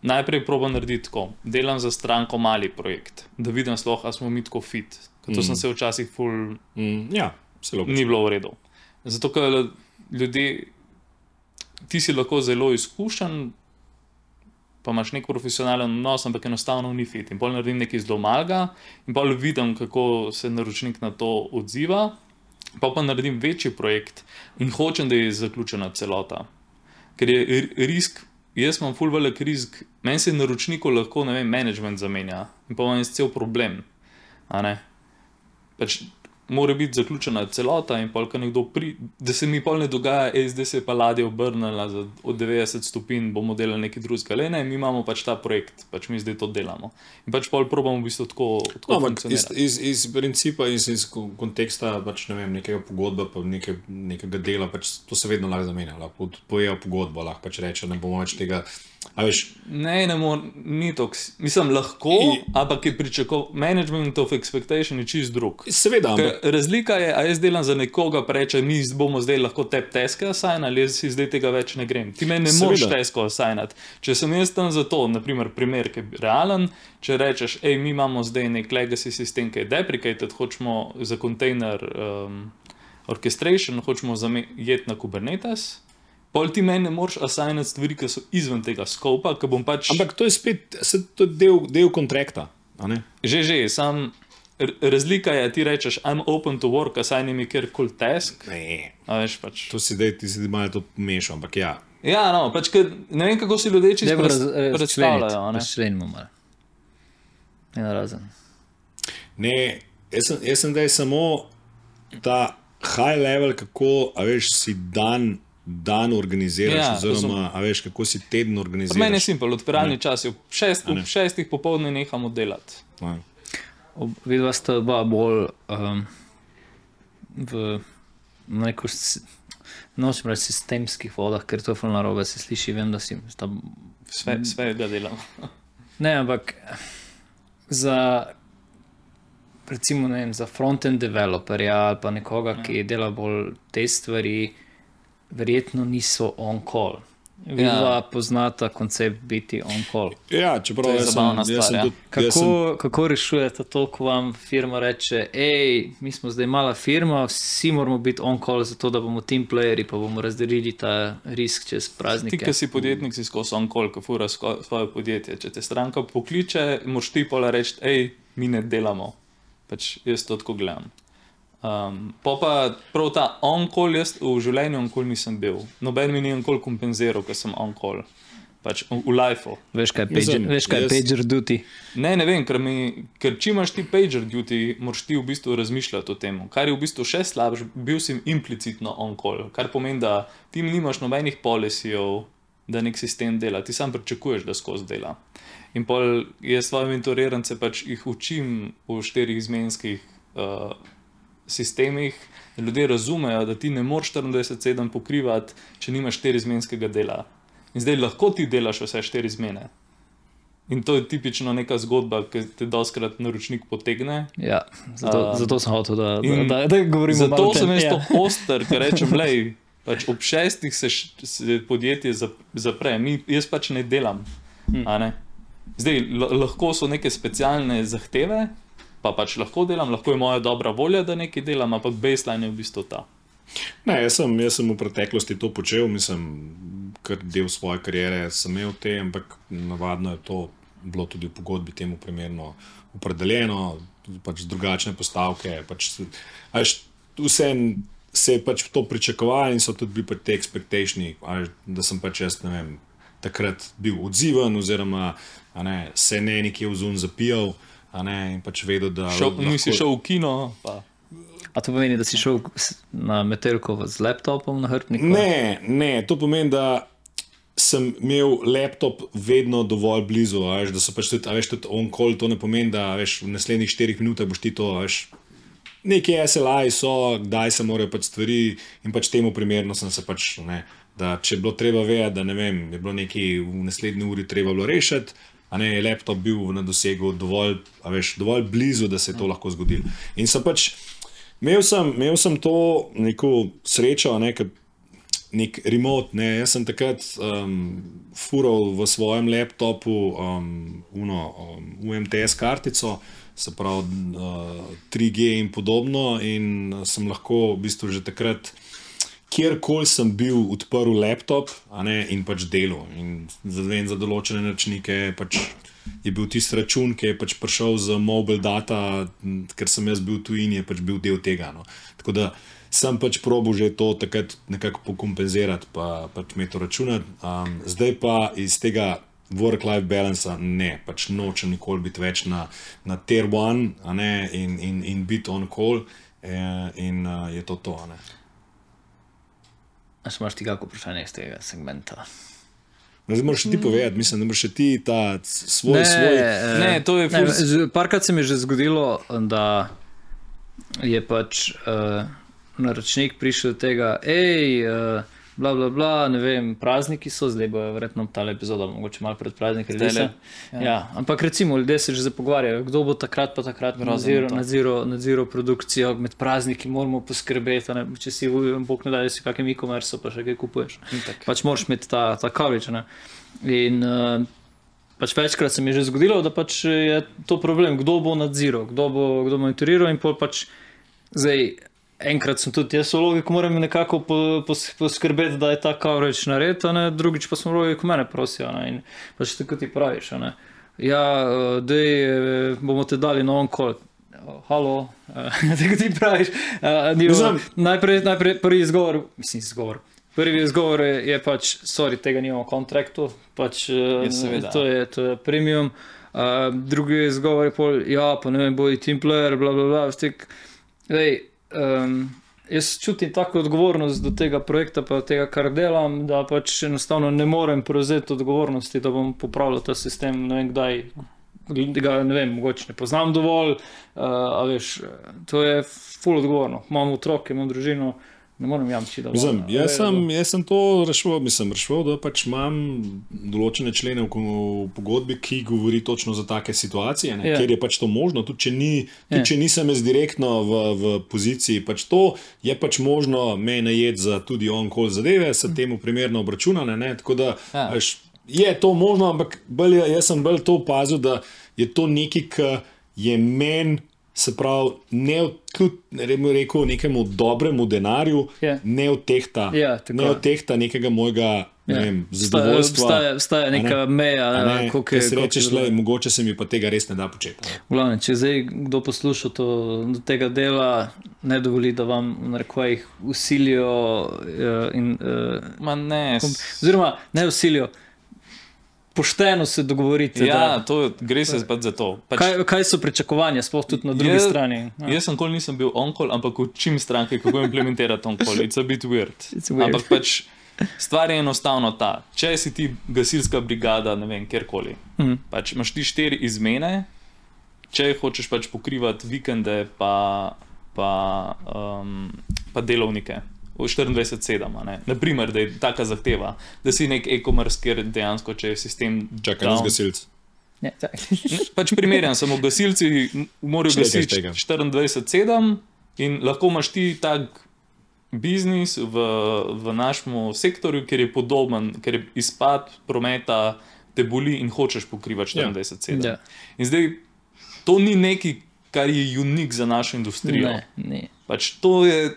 najprej probujem narediti tako, delam za stranko mali projekt, da vidim sploh, ali smo mi tako fit. Ker to mm. sem se včasih ful Mm, ja, zelo ni bilo v redu. Zato, ker ljudje, ti si lahko zelo izkušen, pa imaš nek profesionalen odnos, ampak enostavno ni fit. In pol naredim nekaj zelo malega, in pol vidim, kako se naročnik na to odziva. Pa pa naredim večji projekt in hočem, da je zaključena celota. Ker je ri- risk, jaz imam full velik risk, meni se naročniku lahko, ne vem, management zamenja in pa imam jaz cel problem. Pač mora biti zaključena celota, in pol, ko nekdo pri, da se mi pol ne dogaja, ej, zdaj se je pa ladja obrnila za, od 90 stopinj, bomo delali nekaj drugega. Le ne, mi imamo pač ta projekt, pač mi zdaj to delamo. In pač pol probamo v bistvu tako, tako No, ampak iz, iz, iz principa, iz, iz ko- konteksta pač, ne vem, nekega pogodbe, pa neke, nekega dela, pač, to se vedno lahko zamenja. Lahko pojejo pogodbo, lahko pač reče, ne bomo več tega. Ne, ne more, ni to, mislim, lahko, I- ampak je pričakoval, management of expectation je čist drug. seveda, ampak Ker Razlika je, a jaz delam za nekoga, reče, mi bomo zdaj lahko te teske asajnali, jaz si zdaj tega več ne grem. Ti meni ne Seveda. moreš tesko asajnati. Če sem jaz tam za to, naprimer, primer, ki je realen, če rečeš, hej, mi imamo zdaj nek legacy sistem, ki je deprecated, hočemo za kontejner um, orchestration, hočemo zajeti na Kubernetes. Pol ti meni ne moreš asajnati stvari, ki so izven tega skopa, pač. ampak to je spet se, to je del, del kontrakta. a ne? Že, že, sam razlika je, ti rečeš, I'm open to work, a saj ne mi kjer koli task. Ne, A veš pač. to si zdaj, ti si malo to mešal, ampak ja. Ja, no, pač, ker ne vem, kako si ljudje čisto pres, raz- predstavljajo. a ne. Razčlenimo malo. En razen. Ne, jaz sem, jaz sem da je samo ta high level, kako a veš, si dan, dan organiziraš, Ja, ja, oziroma a veš, kako si teden organiziraš. meni je simpel, odpiralni čas je ob, šest, ob šestih popoldne nehamo delati. Ja. Vidva sta oba bolj um, v neko, nočem reči, sistemskih vodah, ker to je fulno narobe, se sliši, vem, da si sta Sve, svega delam. Ne, ampak za, recimo, ne vem, za front-end developerja ali pa nekoga, ki dela bolj te stvari, verjetno niso on-call. Vidva ja. poznata koncept biti on-call. ja, čeprav To je sem, zabavna jaz stvar, sem ja. tudi. jaz sem- Kako, kako rešujete to, ko vam firma reče, hej, mi smo zdaj mala firma, vsi moramo biti on-call, zato da bomo team playerji, pa bomo razdelili ta risk čez Ti, praznike. ki si podjetnik, si skozi on call, ko fura svoje podjetje. Če te stranka pokliče, moš ti pa reči, hej, mi ne delamo. Pač jaz to tako gledam. Um, po pa prav ta on-call, jaz v življenju on-call nisem bil. Noben mi ni on-call kompenziral, ker sem on-call. Pač v, v lifeu. Veš, kaj je Jaz pager, sem- veš, kaj jaz- pager duty? Ne, ne vem, ker, mi, ker če imaš ti pager duty, moraš ti v bistvu razmišljati o tem. Kar je v bistvu še slabše, bil si implicitno on-call, kar pomeni, da ti nimaš nobenih policijev, da nek sistem dela, ti sam pričakuješ, da skozi dela. In pol jaz svoje mentorirance pač jih učim v štirih izmenskih uh, sistemih, ljudje razumejo, da ti ne moreš 24-7 pokrivati, če nimaš štirizmenskega dela. In zdaj lahko ti delaš vse štiri zmene. In to je tipično neka zgodba, ki te doskrat naročnik potegne. Ja, zato, um, zato sem hotel, da, da, da, da Zato o tem, sem jaz ja. to oster, ker rečem, lej, pač ob šestih se, se podjetje zap- zapre, Mi, jaz pač ne delam. a Ne? Zdaj, lahko so neke specialne zahteve, pa pač lahko delam, lahko je moja dobra volja, da nekaj delam, ampak baseline je v bistvu ta. Ne, jaz sem, jaz sem v preteklosti to počel, mislim, kar del svoje kariere sem imel te, ampak navadno je to bilo tudi v pogodbi temu primerno opredeljeno, pač drugačne postavke. Pač, a veš, vse se je pač to pričakovalo in so tudi bili pač te expectationi, da sem pač jaz, ne vem, takrat bil odziven, oziroma ne, se ne nekje v zun zapijal. Ne, in pač vedel, da Šel, lahko- nisi šel v kino, pa A to pomeni, da si šel na metelko z laptopom na hrbtniku? Ne, ne, to pomeni, da sem imel laptop vedno dovolj blizu, a veš, da so pač tudi, a veš, tudi on-call, to ne pomeni, da veš, v naslednjih štirih minutah boš ti to, a veš, neki SLI so, kdaj se morajo pač stvari in pač temu primerno sem se pač, ne, da če je bilo treba vedeti, da ne vem, je bilo nekaj v naslednji uri treba bilo rešiti, a ne, je laptop bil na dosegu dovolj, veš, dovolj blizu, da se je to lahko zgodilo. In sem pač, imel sem, imel sem to neko srečo, ne, ker nek remote. Ne. Jaz sem takrat um, fural v svojem laptopu um, uno, um, UMTS kartico, se pravi uh, 3G in podobno, in sem lahko v bistvu že takrat. Kjerkoli sem bil odprl laptop ne, in pač delal. In za, vem, za določene računike pač je bil tisti račun, ki je pač prišel z mobile data, ker sem jaz bil tu in je pač bil del tega. No. Tako da sem pač probo že to takrat nekako pokompenzirati, pa pač me to računati. Um, zdaj pa iz tega work-life balance ne, pač nočem nikoli biti več na, na tier one ne, in, in, in biti on call, eh, in uh, je to to. ne. A še imaš ti kako vprašanje iz tega segmenta? Zdaj moraš ti povedati, mislim, da moraš še ti ta svoj, ne, svoj. eh, Ne, to je ne, ful- že- Parkrat se mi je že zgodilo, da je pač uh, naročnik prišel do tega, hej, uh, bla, bla, bla, ne vem, prazniki so, zdaj bo verjetno ta epizoda, mogoče malo pred prazniki. Zdajle, Ja. Ja, ampak recimo ljudje se že zdaj pogovarjajo, kdo bo takrat pa takrat nadziral, nadziral, nadziral produkcijo, med prazniki moramo poskrbeti, ne, če si, bog ne da, da si v kakem e-commerce pa še kaj kupuješ. Itak. Pač moraš imeti ta, ta coverage. Ne? In uh, pač večkrat se mi je že zgodilo, da pač je to problem, kdo bo nadziral, kdo bo, kdo monitoriral in pol pač zdaj. Enkrat sem tudi jaz v logiki, moram nekako po, pos, poskrbeti, da je ta coverage narejen, drugič pa sem v logiki, mene prosijo. In pač tako ti praviš. Ne? Ja, da bomo te dali na on oh, halo, uh, tako ti praviš. Uh, najprej, najprej prvi izgovor, mislim, izgovor. Prvi izgovor je, je pač, sorry, tega nimamo v kontraktu, pač, uh, Ja, to, je, to je premium. Uh, drugi izgovor je pol, ja, pa ne vem, bodi team player, bla, bla, bla. Stik, lej, um, jaz čutim tako odgovornost do tega projekta, pa tega, kar delam, da pač enostavno ne morem prevzeti odgovornosti, da bom popravljal ta sistem, ne vem kdaj. Ga, ne vem, mogoče ne poznam dovolj, uh, veš, to je full odgovorno. Imam otroke, imam družino, ne morem jamčiti, da bo. Mislim, v jaz, redu. sem, jaz sem to rešil, mislim, rešil, da pač imam določene člene v, v pogodbi, ki govori točno za take situacije, ne, Ja. kjer je pač to možno. Tudi če, ni, tudi, Ja. če nisem jaz direktno v, v poziciji, pač to je pač možno me najeti za tudi on-call zadeve, se temu primerno obračunane. Ne, tako da Ja. veš, je to možno, ampak bolj, jaz sem bolj to opazil, da je to nekaj, kar je meni. Se pravi, ne v- kljub ne rekel, nekemu dobremu denarju, Ja. ne odtehta, Ja, tako ne odtehta nekega mojega ne Ja. vem, zadovoljstva. obstaja- obstaja a ne. neka meja, ja, ne, koliko je- je rečeš, le, mogoče se mi pa tega res ne da početi. glavnem, če zdaj kdo posluša to, do tega dela, ne dovoli, da vam v narekovajih usilijo. Uh, in, uh, Ma ne, oziroma, ne usilijo, pošteno se dogovorite. ja, da, to, gre se pač za to. Pač, kaj, kaj so pričakovanja, sploh tudi na drugi Jaz- strani? Ja. Jaz sem nikoli nisem bil on-call, ampak učim stranke, kako implementirati on-call. It's a bit weird. It's weird. Ampak pač stvar je enostavno ta. Če si ti gasilska brigada, ne vem, kjerkoli, Mhm. pač imaš ti štiri izmene, če hočeš pač pokrivati vikende, pa, pa, um, pa delovnike. V 24-7, a ne? naprimer, da je taka zahteva, da si nek e-commerce, kjer dejansko, če je sistem. Čakaj, nas gasilci. Tak. Pač primerjam, samo gasilci morajo gasiti tega. 24-7 in lahko imaš ti tak biznis v, v našem sektorju, ker je podoben, ker je izpad prometa te boli in hočeš pokrivati Ja. 24-7. Ja. In zdaj to ni nekaj, kar je unik za našo industrijo. Ne, ne. Pač to, je,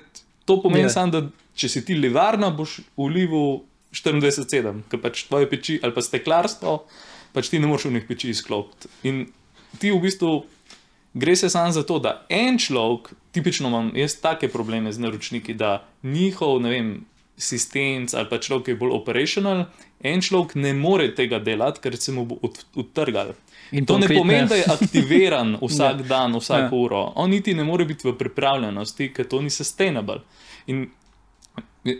to pomeni Ja. yeah. samo, da če si ti levarna, boš vlival 24-7, ker pač tvoje peči ali pa steklarstvo, pač ti ne moreš v njih peči izklopiti. In ti v bistvu gre se samo za to, da en človek, tipično imam jaz take probleme z naročniki, da njihov, ne vem, sistem ali pa človek, ki je bolj operational, en človek ne more tega delati, ker se mu bo od- odtrgal. In To ne konkretne- pomeni, da je aktiviran vsak dan, vsako Ja. uro. On niti ne more biti v pripravljenosti, ker to ni sustainable. In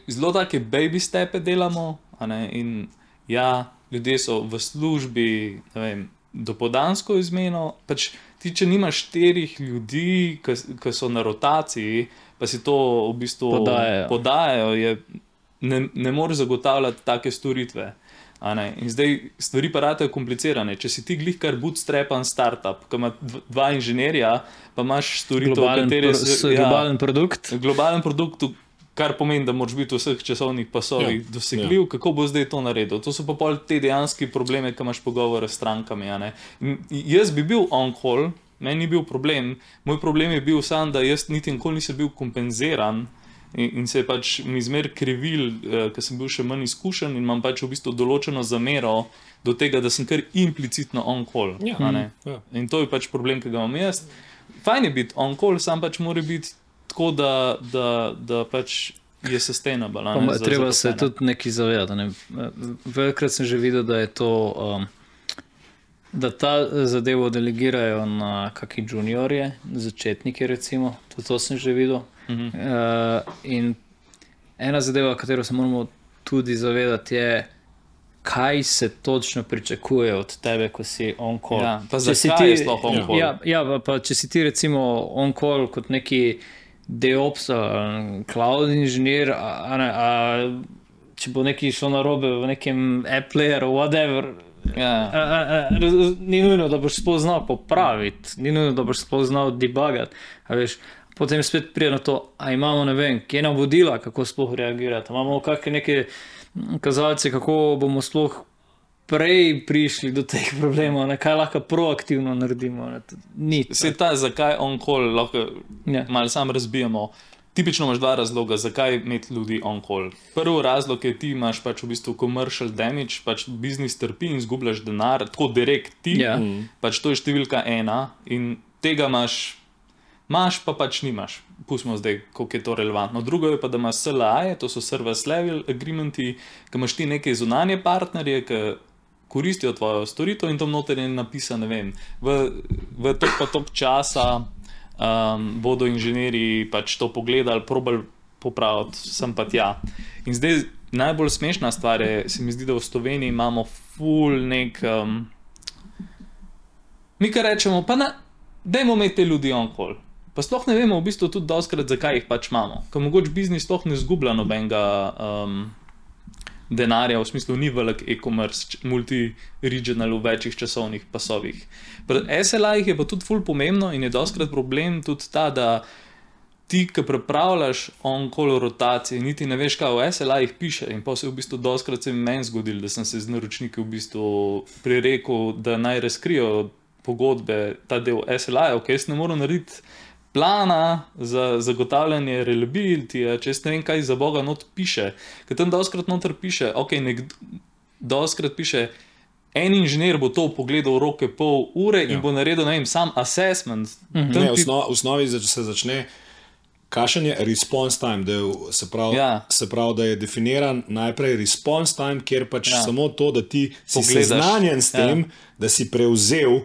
zelo take baby stepe delamo, ne, in ja, ljudje so v službi, ne vem, dopodansko izmeno. Pač ti, če nimaš štirih ljudi, ki so na rotaciji, pa si to v bistvu Podajajo. podajajo je, ne, ne moreš zagotavljati take storitve. a ne. In zdaj stvari pa ratajo komplicirane. Če si ti glih kar bootstrapan startup, ki ima dv- dva inženirja, pa imaš storitev, Globalen, katere pro, se- ja. globalen produkt. globalen produkt, kar pomeni, da moraš biti v vseh časovnih pasovih Ja, dosegljiv, ja. kako bo zdaj to naredil. To so pa pol te dejanski probleme, ki imaš pogovore s strankami. a ne. In Jaz bi bil on-call, meni ni bil problem. Moj problem je bil sam, da jaz niti nikoli nisem bil kompenziran. In, in se je pač mi zmer krivil, eh, ker sem bil še manj izkušen in imam pač v bistvu določeno zamero do tega, da sem kar implicitno on-call. Ja. a ne. Ja. In to je pač problem, ki ga imam jaz. Fajn je biti on-call, sam pač mora biti tako, da, da, da pač je sustainable. a Pa, ne, ma- za treba se zaposlene. tudi nekaj zavedati. Ne? Velikrat sem že videl, da je to. Um, Da ta zadevo delegirajo na kakšne juniorje, začetnike, recimo, tudi to sem že videl. Mhm. uh, in ena zadeva, katero se moramo tudi zavedati, je, kaj se točno pričakuje od tebe, ko si on-call. Ja, pa Če si ti- sploh on-call? Ja, ja pa, če si ti recimo on-call kot neki DevOps, cloud inženir, a, a a, če bo nekaj šlo na robe v nekem Appleju, whatever. Ja. A, a, a, ni nujno, da boš spoznal popraviti, ni nujno, da boš spoznal debugati. Potem spet pride na to, a imamo ne vem, kje nam vodila, kako sploh reagirati. Imamo kakšne neke kazalce, kako bomo sploh prej prišli do teh problemov, ne, kaj lahko proaktivno naredimo. Ne. to Ni. Se ta, zakaj on-call lahko Ja. malo sam razbijamo. Tipično imaš dva razloga, zakaj imeti ljudi on-call. Prvi razlog je, ti imaš pač v bistvu commercial damage, pač biznis trpi in izgubljaš denar, tako direkt ti. Ja. Pač to je številka ena in tega imaš Imaš pa pač nimaš. Pustimo zdaj, koliko je to relevantno. Drugo je pa, da imaš SLA, to so service level agreementi, ki imaš ti neke zunanje partnerje, ki koristijo tvojo storitev in tam noter je napisano, ne vem, v, v tok pa tok časa um, bodo inženirji pač to pogledali, probali popraviti, sem pa tja. In zdaj najbolj smešna stvar je, se mi zdi, da v Sloveniji imamo full nek. Um, mi kar rečemo, pa ne, dajmo imeti te ljudi on call. Pa sploh ne vemo, v bistvu tudi doskrat, zakaj jih pač imamo. Ker mogoče biznis sploh ne zgublja nobenega um, denarja, v smislu ni velik e-commerce, multi-regional v večjih časovnih pasovih. Pri SLA-jih je pa tudi ful pomembno in je doskrat problem tudi ta, da ti, ki prepravljaš on-call rotacije, niti ne veš, kaj v SLA-jih piše. In pa se je v bistvu doskrat se meni zgodilo, da sem se z naročniki v bistvu prirekel, da naj razkrijo pogodbe, ta del SLA-ja, ok, jaz ne morem narediti plana za zagotavljanje reliability, če ne vem, kaj za Boga not piše. Ker tam doskrat noter piše, ok, nekdo, doskrat piše. En inženir bo to pogledal roke pol ure in Ja. bo naredil, ne vem, sam assessment. Tam Ne, v osno- osnovi se začne. Kakšen je response time, da je, se, pravi, Ja. se pravi, da je definiran najprej response time, kjer pač Ja. samo to, da ti si Pogledaš. seznanjen s Ja. tem, ja. da si prevzel,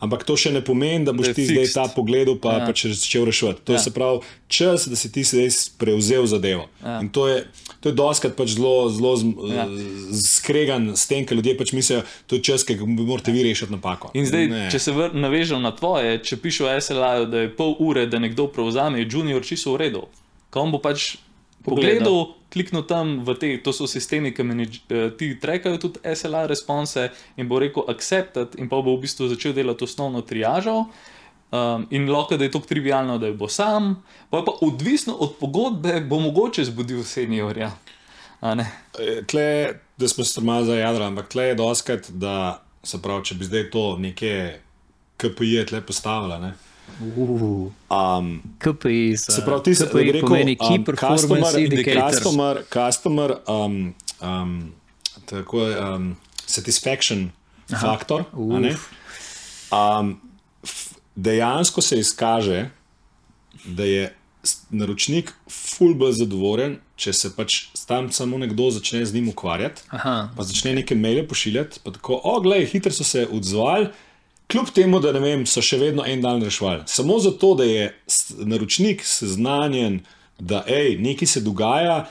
ampak to še ne pomeni, da boš Da je ti zdaj fixed. ta pogled pa Ja. ja. pač začel reševati. To Ja. ja. se pravi čas, da si ti zdaj prevzel zadevo. Ja. In to je, to je doskrat pač zelo, zelo Ja. skregan s tem, ker ljudje pač mislijo, da je to čas, ki ga morate vi rešiti napako. In zdaj, Ne. če se vr- navežem na tvoje, če pišeš v SLA-ju, da je pol ure, da nekdo prevzame, je junior čisto v redu. Ko on bo pač Pogledal. pogledal, kliknil tam v te, to so sistemi, ki manage, eh, ti trekajo tudi SLA response in bo rekel accepted, in pa bo v bistvu začel delati osnovno triažo. Um, in lahko da je to trivialno, da je bo sam, pa je pa odvisno od pogodbe, bo mogoče zbudil seniorja. Eh, Tle, da smo se malo zajadrali, ampak tle je doskrat, da se pravi, če bi zdaj to neke KPI-je tle postavila. Ne? Uh, Um, KPI, se pravi, ti se KPI pomeni Key um, Performance customer, Indicators. customer, customer um, um, tako je, um, satisfaction Aha. faktor. a ne? Uf. Um, dejansko se izkaže, da je naročnik ful bolj zadovoljen, če se pač tam samo nekdo začne z njim ukvarjati Aha, pa začne neke maile pošiljati, pa tako, o, gledaj, hitro so se odzvali, kljub temu, da ne vem, so še vedno en dan rešvali. Samo zato, da je naročnik seznanjen, da hej, nekaj se dogaja,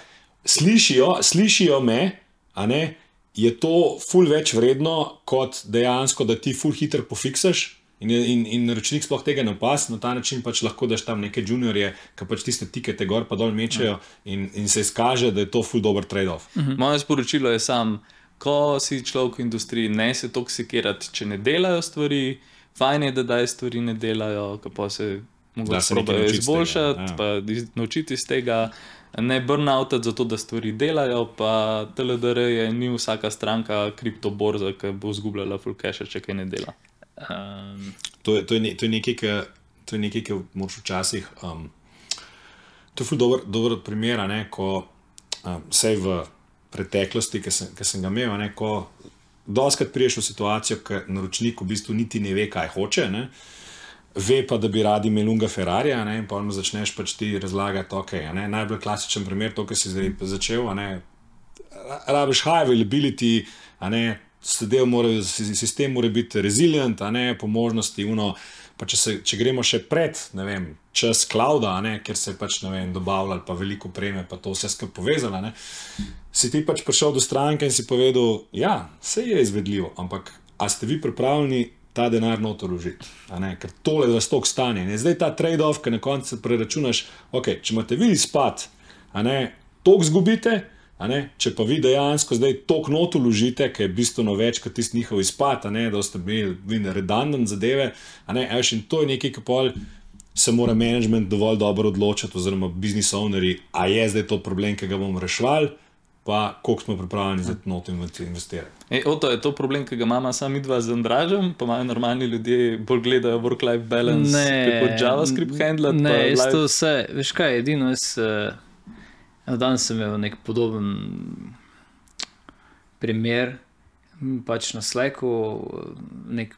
slišijo, slišijo me, a ne, je to ful več vredno, kot dejansko, da ti ful hitro pofiksaš. In, in, in naročnik sploh tega ne pas, na ta način pač lahko daš tam neke juniorje, ki pač tiste tikete gor pa dol mečejo in, in se izkaže, da je to ful dober trade-off. Moje sporočilo je samo, ko si človek v industriji, ne se toksikirati, če ne delajo stvari. Fajn je, da daj stvari ne delajo, pa se Da mogoče se nekaj probajo naučiti iz tega, izboljšati, ja. pa naučiti iz tega. Ne burnoutati zato, da stvari delajo, pa TLDR je ni vsaka stranka kriptoborza, ki bo izgubljala full cache, če kaj ne dela. um, To je, to je, ne, to je nekaj, ki- to je nekaj, ki moraš včasih. Um, to je ful dober, dober primer, a ne, ko um, vse v preteklosti, ki sem, sem ga imel, ne, ko doskrat priješ v situacijo, ki naročnik v bistvu niti ne ve, kaj hoče. Ne, Ve pa, da bi radi imeli unga Ferrari, ne, in pa mu začneš pač ti razlagati, ok. Ne, najbolj klasičen primer, to, kar si zdaj začel. Ne, rabiš high availability, ne, zadev mora, si- sistem mora biti resilient, ne, po možnosti uno. Pa če, se, če gremo še pred ne vem, čas clouda, a ne, kjer se je pač, ne vem, dobavljalo, pa veliko preme, pa to vse skupaj povezano, a ne, si ti pač prišel do stranke in si povedal, ja, vse je izvedljivo, ampak a ste vi pripravljeni ta denar noter vložiti? Ker tole vas tok stane. In zdaj ta trade-off, ki na koncu preračunaš, ok, če imate vi izpad, a ne, tok zgubite. Ne, če pa vi dejansko zdaj tok not uložite, ki je bistveno več kot tisti njihov izpad, ne, da ste vi redundant zadeve, ne, a veš, in to je nekaj, kar pol se mora management dovolj dobro odločiti, oziroma business ownerji, a je zdaj to problem, ki ga bomo reševali, pa koliko smo pripravljeni za to investirati. E, o, to je to problem, ki ga imamo sami dva z Andražem, pa imajo normalni ljudje bolj gledajo work-life balance, kako JavaScript handlati. Ne, pa jaz life- to vse, veš kaj, edino jaz. Uh, danes sem imel nek podoben primer, pač na Slacku, nek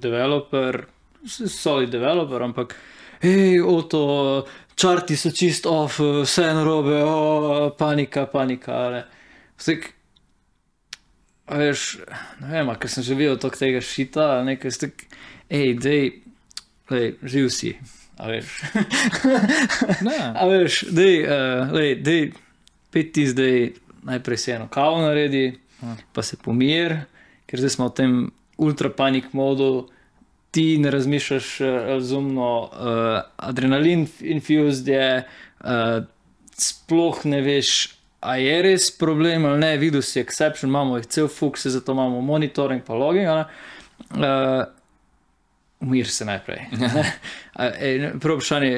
developer, solid developer, ampak hej, oto, črti so čist off, vse je narobe, o, panika, panika. Vsek, a veš, ne vem, a ker sem že videl toliko tega šita, nekaj stek, hej, dej, lej, živ si, a veš. A veš, dej, uh, lej, dej, pet ti zdaj najprej si eno kavo naredi, Ja. pa se pomir, ker zdaj smo v tem ultrapanik modu, ti ne razmišljaš eh, razumno, uh, adrenalin infused je, uh, sploh ne veš, a je res problem ali ne, videl si exception, imamo jih cel fuks, zato imamo monitoring pa logging. Uh, Umir se najprej. Ne, Prvo vprašanje,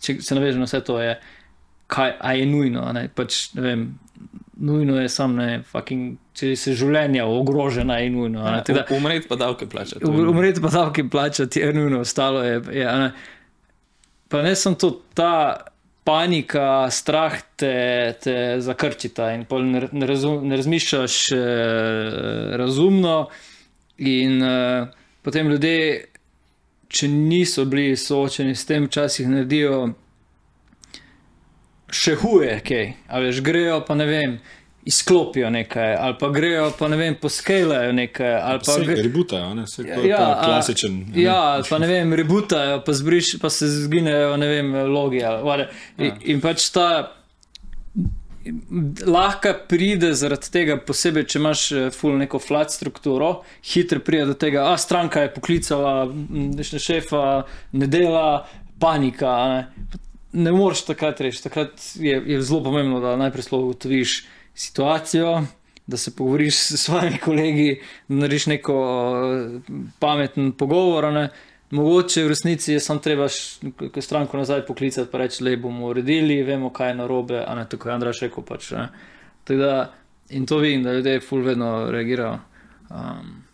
če se navežem na vse to, je, kaj je nujno. Ne? Pač, ne vem, nujno je samo, ne, fucking, če se življenje ogrožena, je nujno. a ne. Tako da- U- Umreti pa davke plačati. Um- Umreti pa davke plačati je nujno, ostalo je. je ne. pa ne samo to, ta panika, strah te, te zakrčita in ne, ne, razum, ne razmišljaš eh, razumno. In eh, potem ljudje, če niso bili soočeni s tem, včasih naredijo še huje, kaj. A veš, grejo pa ne vem. Izklopijo nekaj, ali pa grejo, pa ne vem, poskelajo nekaj. Pa Vse gre- rebutajo, ne? Vse, je Ja, klasičen. ne. Ja, ali pa ne vem, rebutajo, pa, zbriš, pa se zginejo, ne vem, logi. ali whatever. In, Ja. in pač ta lahko pride zaradi tega, posebej, če imaš eh, full neko flat strukturo, hitro pride do tega, a stranka je poklicala, šefa, ne dela, panika. Ne, ne moreš takrat reči. Takrat je, je zelo pomembno, da najprej ugotoviš situacijo. Da se pogovoriš s svojimi kolegi, da narediš neko eh, pameten pogovor. Ne. Mogoče v resnici je samo treba stranko nazaj poklicati in reči, da bomo uredili, vemo, kaj je narobe, a ne tako je Andrej rekel. Pač, da, in to vidim, da ljudje ful vedno reagirajo. Um,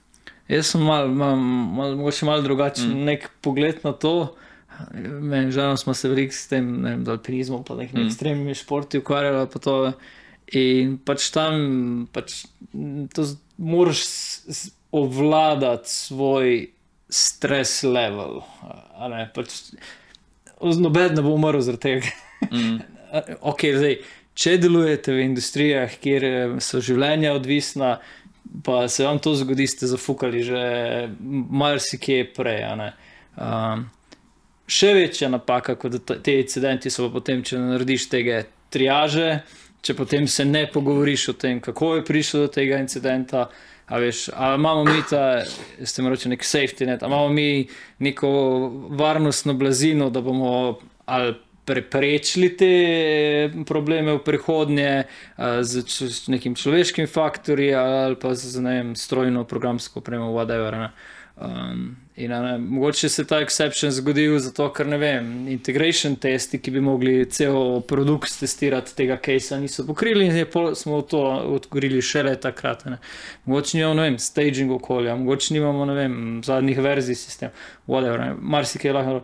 jaz sem mal, mal, mal, mogoče malo drugačen mm. nek pogled na to. Meni žal smo se veliko s tem, ne vem, alpinizmom, pa nekimi mm. ekstremnimi športi ukvarjali. Pa to, in pač tam pač, to moraš obvladati svoj stres level. Ne, pač, Noben ne bo umrl zaradi tega. Mm. okay, zdaj, če delujete v industrijah, kjer eh, so življenja odvisna, pa se vam to zgodi, ste zafukali že marsikje prej. Um, še večja napaka kot te incidenti so potem, če ne narediš tega triaže, če potem se ne pogovoriš o tem, kako je prišlo do tega incidenta. A veš, a imamo mi ta, s tem rečem, nek safety net, a imamo mi neko varnostno blazino, da bomo ali preprečili te probleme v prihodnje z, z nekim človeškim faktorjem ali pa z ne vem, strojno, programsko opremo, whatever. Ne. Um, in, ne, mogoče se ta exception zgodil zato, ker ne vem, integration testi, ki bi mogli cel produkt testirati, tega case niso pokrili in je pol, smo to odgovorili šele takrat. Ne. Mogoče nimamo, ne vem, staging okolja, mogoče nimamo, ne vem, zadnjih verzij sistema, whatever. Marsikaj lahko.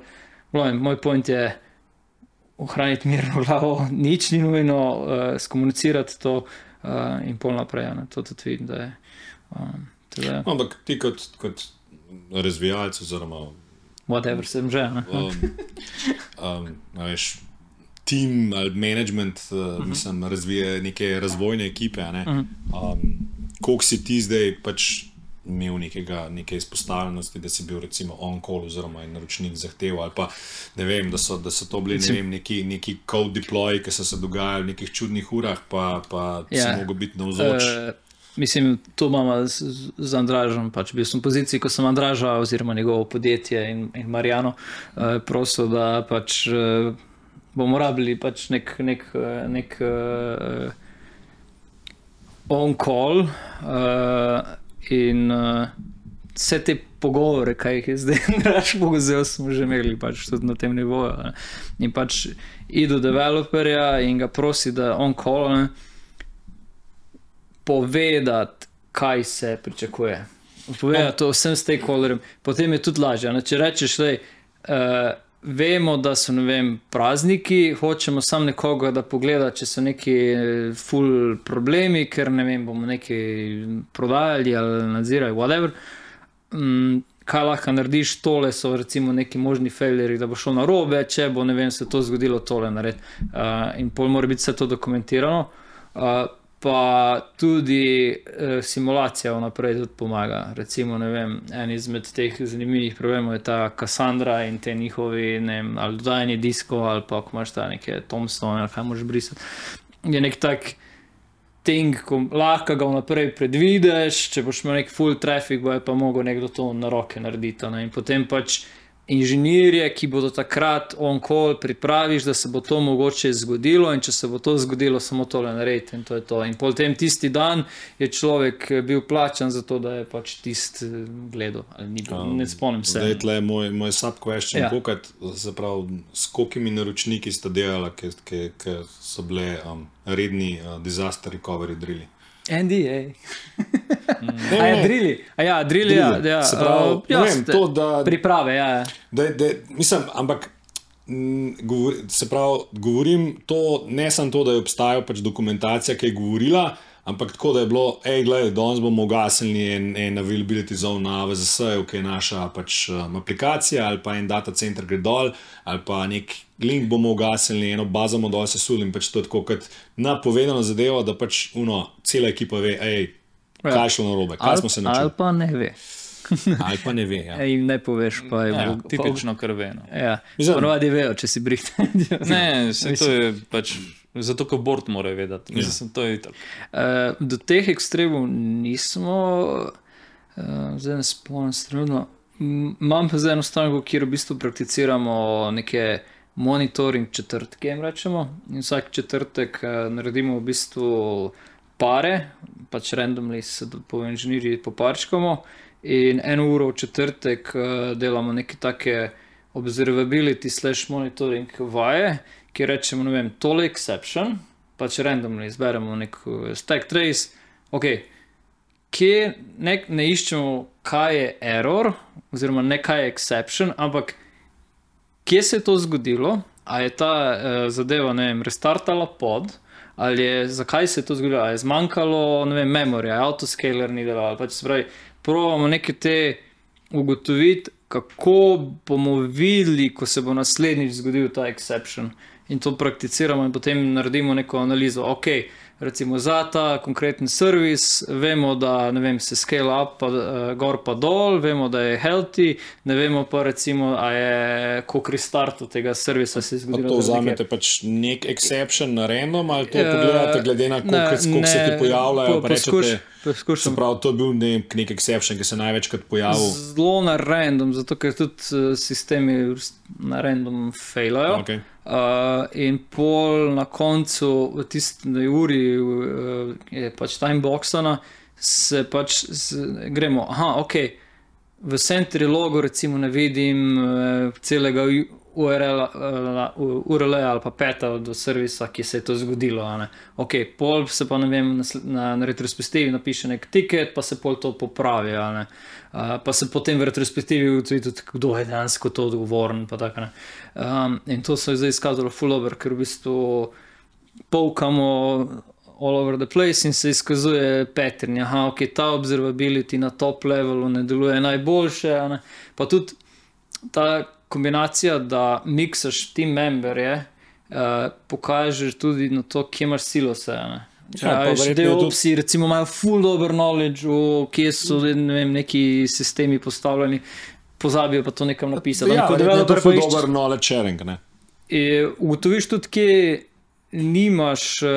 Vem, moj point je ohraniti mirno glavo, nič ni nujno, uh, skomunicirati to uh, in pol naprej. Ne. To tudi vidim, da je. Um, Ampak ti kot, kot razvijalec, oziroma whatever sem že. Ne. um, um, veš, tim ali management, uh, uh -huh. mislim, razvije neke razvojne ekipe. Ne? Uh -huh. um, Koliko si ti zdaj pač imel nekega, neke izpostavljenosti, da si bil recimo on-call oziroma je naročnik zahteval, ali pa ne vem, da so, da so to bili ne vem, neki, neki code deploy, ki so se dogajali v nekih čudnih urah, pa, pa ja. Si mogel biti navzoč. Uh, Uh, mislim, to imamo z, z- Andražom. Pač bil sem v poziciji, ko sem Andraža oziroma njegovo podjetje in, in Marijano uh, prosil, da pač, uh, bomo rabili pač nek, nek, eh, nek uh, on-call uh, in uh, vse te pogovore, kaj jih je zdaj naš pogozel, smo že imeli pač tudi na tem nivoju. ne. In pač idu developerja in ga prosi, da on-call. Povedati, kaj se pričakuje. Povedati to vsem stakeholderjem, potem je tudi lažje. Ne? Če rečeš, da uh, vemo, da so vem, prazniki, hočemo samo nekoga, da pogleda, če so neki eh, full problemi, ker ne vem, bomo nekaj prodajali ali nadzirali, whatever. Mm, kaj lahko narediš, tole so recimo neki možni failuri, da bo šlo na robe, če bo ne vem, se to zgodilo, tole narediti. Uh, in pol mora biti vse to dokumentirano. Uh, pa tudi uh, simulacija vnaprej tudi pomaga. Recimo, vem, en izmed teh zanimivih problemov je ta Cassandra in te njihovi, ne vem, ali dodajanje diskov, ali pa ko imaš ta neke Tombstone, ali kaj moš brisati. Je nek tak. Ting, ko lahko ga vnaprej predvidiš, če boš imel nek full traffic, bo je pa mogel nekdo to na roke narediti. Ne? In potem pač inženirje, ki bodo takrat on-call, pripraviš, da se bo to mogoče zgodilo, in če se bo to zgodilo, samo tole narediti. In to je to. In potem tisti dan je človek bil plačan za to, da je pač tisti gledal. Um, ne spomnim se. Zdaj, tle, moj, moj subquestion, ja. pokat, s kolikimi naročniki ste delali, ki so bile um, redni uh, disaster recovery drili. NDA. A je drili, a ja, drili, ja, ja. Pravi, uh, ja, vem, to, da, priprave, ja. ja. Da, da, mislim, ampak govor, se pravi, govorim to, ne samo to, da je obstajala pač dokumentacija, ki je govorila, ampak tako, da je bilo, hej, gledaj, danes bomo ugasnili en, en availability zone na VZS, ki je naša pač, um, aplikacija ali pa en data center gre dol ali pa nek link bomo ugasnili, eno bazo bomo dol sesuli in pač to je tako, kot napovedano zadevo, da pač uno, cela ekipa ve, hej, ja. kaj je šlo na robe, kaj smo se naučili. Ali pa ne ve. Ali pa ne ve. Ja. Ej, ne poveš, pa je ja, tipično krveno. Ja. Ponovadi vejo, če si brihte. ne, vse to je pač. Zato, ker Bord mora vedeti. Ja. Mislim, to je tako. Uh, do teh ekstremov nismo, uh, zdaj ne spomnim, strengno. Imam pa zdaj eno stran, kjer v bistvu prakticiramo neke monitoring četrtke. Rečemo. In vsak četrtek uh, naredimo v bistvu pare, pač randomly se po inženirji poparčkamo. In eno uro v četrtek uh, delamo neke take observability slash monitoring vaje ki rečemo, ne vem, tole exception, pač randomno izberemo nek stack trace, ok, kje ne, ne iščemo, kaj je error, oziroma ne kaj je exception, ampak kje se je to zgodilo, a je ta uh, zadeva, ne vem, restartala pod. Ali je, zakaj se je to zgodilo, ali je zmanjkalo, ne vem, memorija, autoscaler ni delal. Pač se pravi, pravimo nekaj te ugotoviti, kako bomo videli, ko se bo naslednjič zgodil ta exception. Uh, in to prakticiramo, in potem naredimo neko analizo. Ok, recimo za ta konkreten servis, vemo, da vem, se scale up, pa, uh, gor pa dol, vemo, da je healthy, ne vemo pa, recimo, a je ko kristartu tega servisa se. To vzamete pač nek exception na random ali to uh, pogledate glede na koliko se ti pojavljajo. Po, poskuš, Poskušam. Prav, to je bil nek, nek exception, ki se največkrat pojavlja. Zelo na random, zato ker tudi uh, sistemi na random failajo. Okay. Uh, in pol na koncu, v tisti uri, uh, je pač timeboxana, se pač z, gremo. Aha, ok, v centri logo, recimo, ne vidim uh, celega URL, uh, URL ali pa peta do servisa, ki se je to zgodilo. Ok, pol se pa ne vem, na, na, na retrospektivi napiše nek tiket, pa se pol to popravi. Uh, pa se potem v retrospektivi ugotovi tudi, kdo je dejansko to odgovoren. Um, in to se je zdaj izkazalo fulover, ker v bistvu polkamo. All over the place in se izkazuje pattern. Aha, ok, ta observability na top levelu ne deluje najboljše. Ne? Pa tudi ta kombinacija, da miksaš ti memberje, uh, pokaže tudi na to, kje imaš silose. Ja, že te opsi, recimo, imajo full dobro knowledge, o, kje so ne vem, neki sistemi postavljeni, pozabijo pa to nekam napisati. Ja, kot da je to full dobro knowledge sharing. Ugotoviš tudi, kje nimaš uh,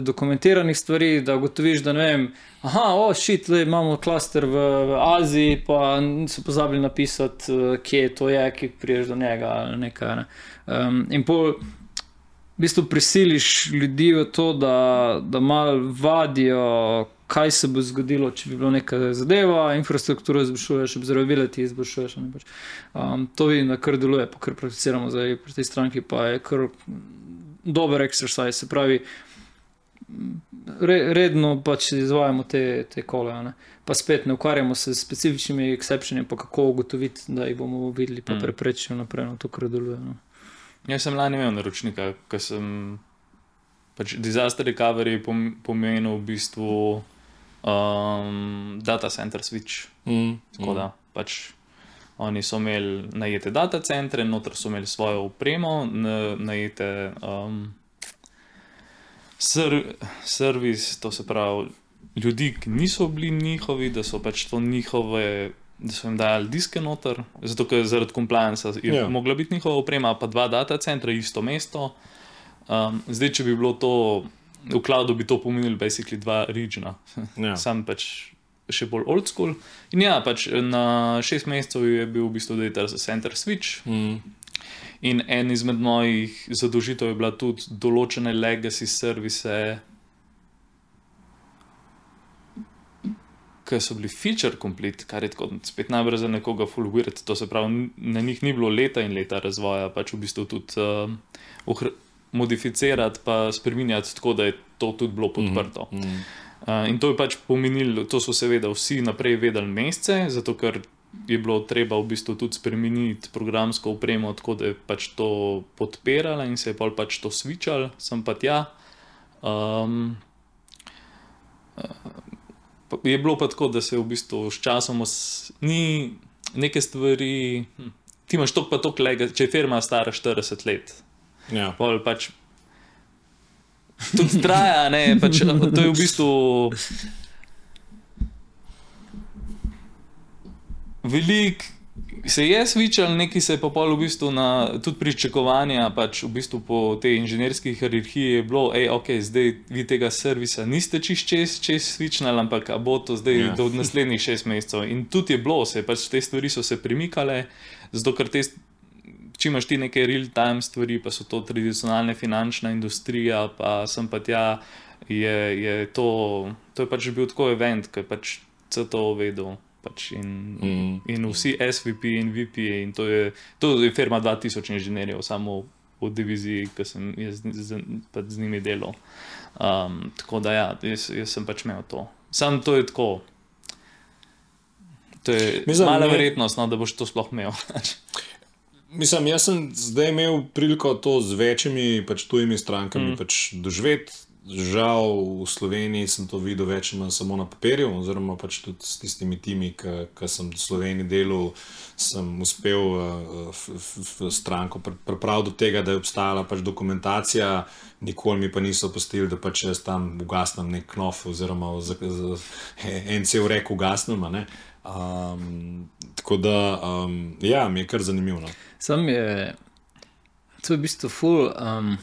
dokumentiranih stvari, da ugotoviš, da ne vem. Aha, o, šit, le, imamo klaster v, v Aziji, pa so pozabili napisati, uh, kje to je, ki priješ do njega. Nekaj, ne. um, in pol, v bistvu prisiliš ljudi v to, da, da malo vadijo, kaj se bo zgodilo, če bi bilo neka zadeva, infrastrukturo izboljšuješ, observability izboljšuješ. Pač. Um, to vidim, da kar deluje, pa kar prakticiramo zdaj pri tej stranki, pa je kar dober exercise, se pravi, re, redno pač izvajamo te, te kole. Ne? Pa spet ne ukvarjamo se s specifičnimi exceptioni, pa kako ugotoviti, da jih bomo videli, pa mm. preprečiti naprej na no, to, kar deluje. No. Jaz sem lani imel naročnika, ker sem pač disaster recovery pomenil v bistvu um, data center switch. Mm. Tako da, mm. pač Oni so imeli najete data centre, noter so imeli svojo opremo, na- najete um, ser, servis, to se pravi ljudi, ki niso bili njihovi, da so pač to njihove. Da so jim dali diske noter, zato ker zaradi compliance je Ja. yeah. mogla biti njihova oprema, pa dva data centra, isto mesto. Um, zdaj, če bi bilo to v cloudu, bi to pomenilo basically dva regiona, Ja. sam pač še bolj old school. In ja, pač na šest mesecev je bil v bistvu data center switch. Mm. In en izmed mojih zadolžitev je bila tudi določene legacy servise, ki so bili feature complete, kar je tako spet najbrž za nekoga full weird. To se pravi, na njih ni bilo leta in leta razvoja, pač v bistvu tudi uh, modificirati, pa spremenjati tako, da je to tudi bilo podprto. Mm -hmm. Uh, in to je pač pomenilo, to so seveda vsi naprej vedeli mesece, zato ker je bilo treba v bistvu tudi spremeniti programsko opremo, tako da je pač to podpirala in se je pol pač to svičal, sem pa tja. Um, je bilo pa tako, da se v bistvu s časom os- ni neke stvari. Hm, ti imaš to pa to, če je firma stara 40 let, Ja. pol pač. Tudi traja, ne, pač, to je v bistvu. Veliko se je svičal, nekaj se je pa pol v bistvu na tudi pričakovanja, pač v bistvu po tej inženirski hierarhiji je bilo, hej, ok, zdaj vi tega servisa niste čist čez, čez svičnali, ampak a bo to zdaj Ja. yeah. do naslednjih šest mesecev. In tudi je bilo, se pač te stvari so se premikale, zato ker te. Če imaš ti neke real-time stvari, pa so to tradicionalne finančna industrija, pa sem pa tja, je, je to, to je pač bil tako event, ki je pač to vedel. Pač in, Mm. in vsi SVP in VP, in to je, to je firma 2000 inženirjev, samo v diviziji, ki sem jaz z, z, pač z njimi delal. Um, tako da, ja, jaz, jaz sem pač imel to. Sam to je tako. To je Mislim, mala ne- verjetnost, no, da boš to sploh imel. Mislim, jaz sem zdaj imel priliko to z večjimi pač tujimi strankami mm. pač doživeti. Žal v Sloveniji sem to videl več ali manj samo na papirju, oziroma pač tudi s tistimi timi, ki sem v Sloveniji delal, sem uspel uh, f, f, f, stranko pri- pripraviti do tega, da je obstajala pač dokumentacija, nikoli mi pa niso pustili, da pač jaz tam ugasnem nek knof, oziroma za, za, en cel rek ugasnem. Um, tako da, um, ja, mi je kar zanimivo. No. Sam je, to je v bistvu ful. Um,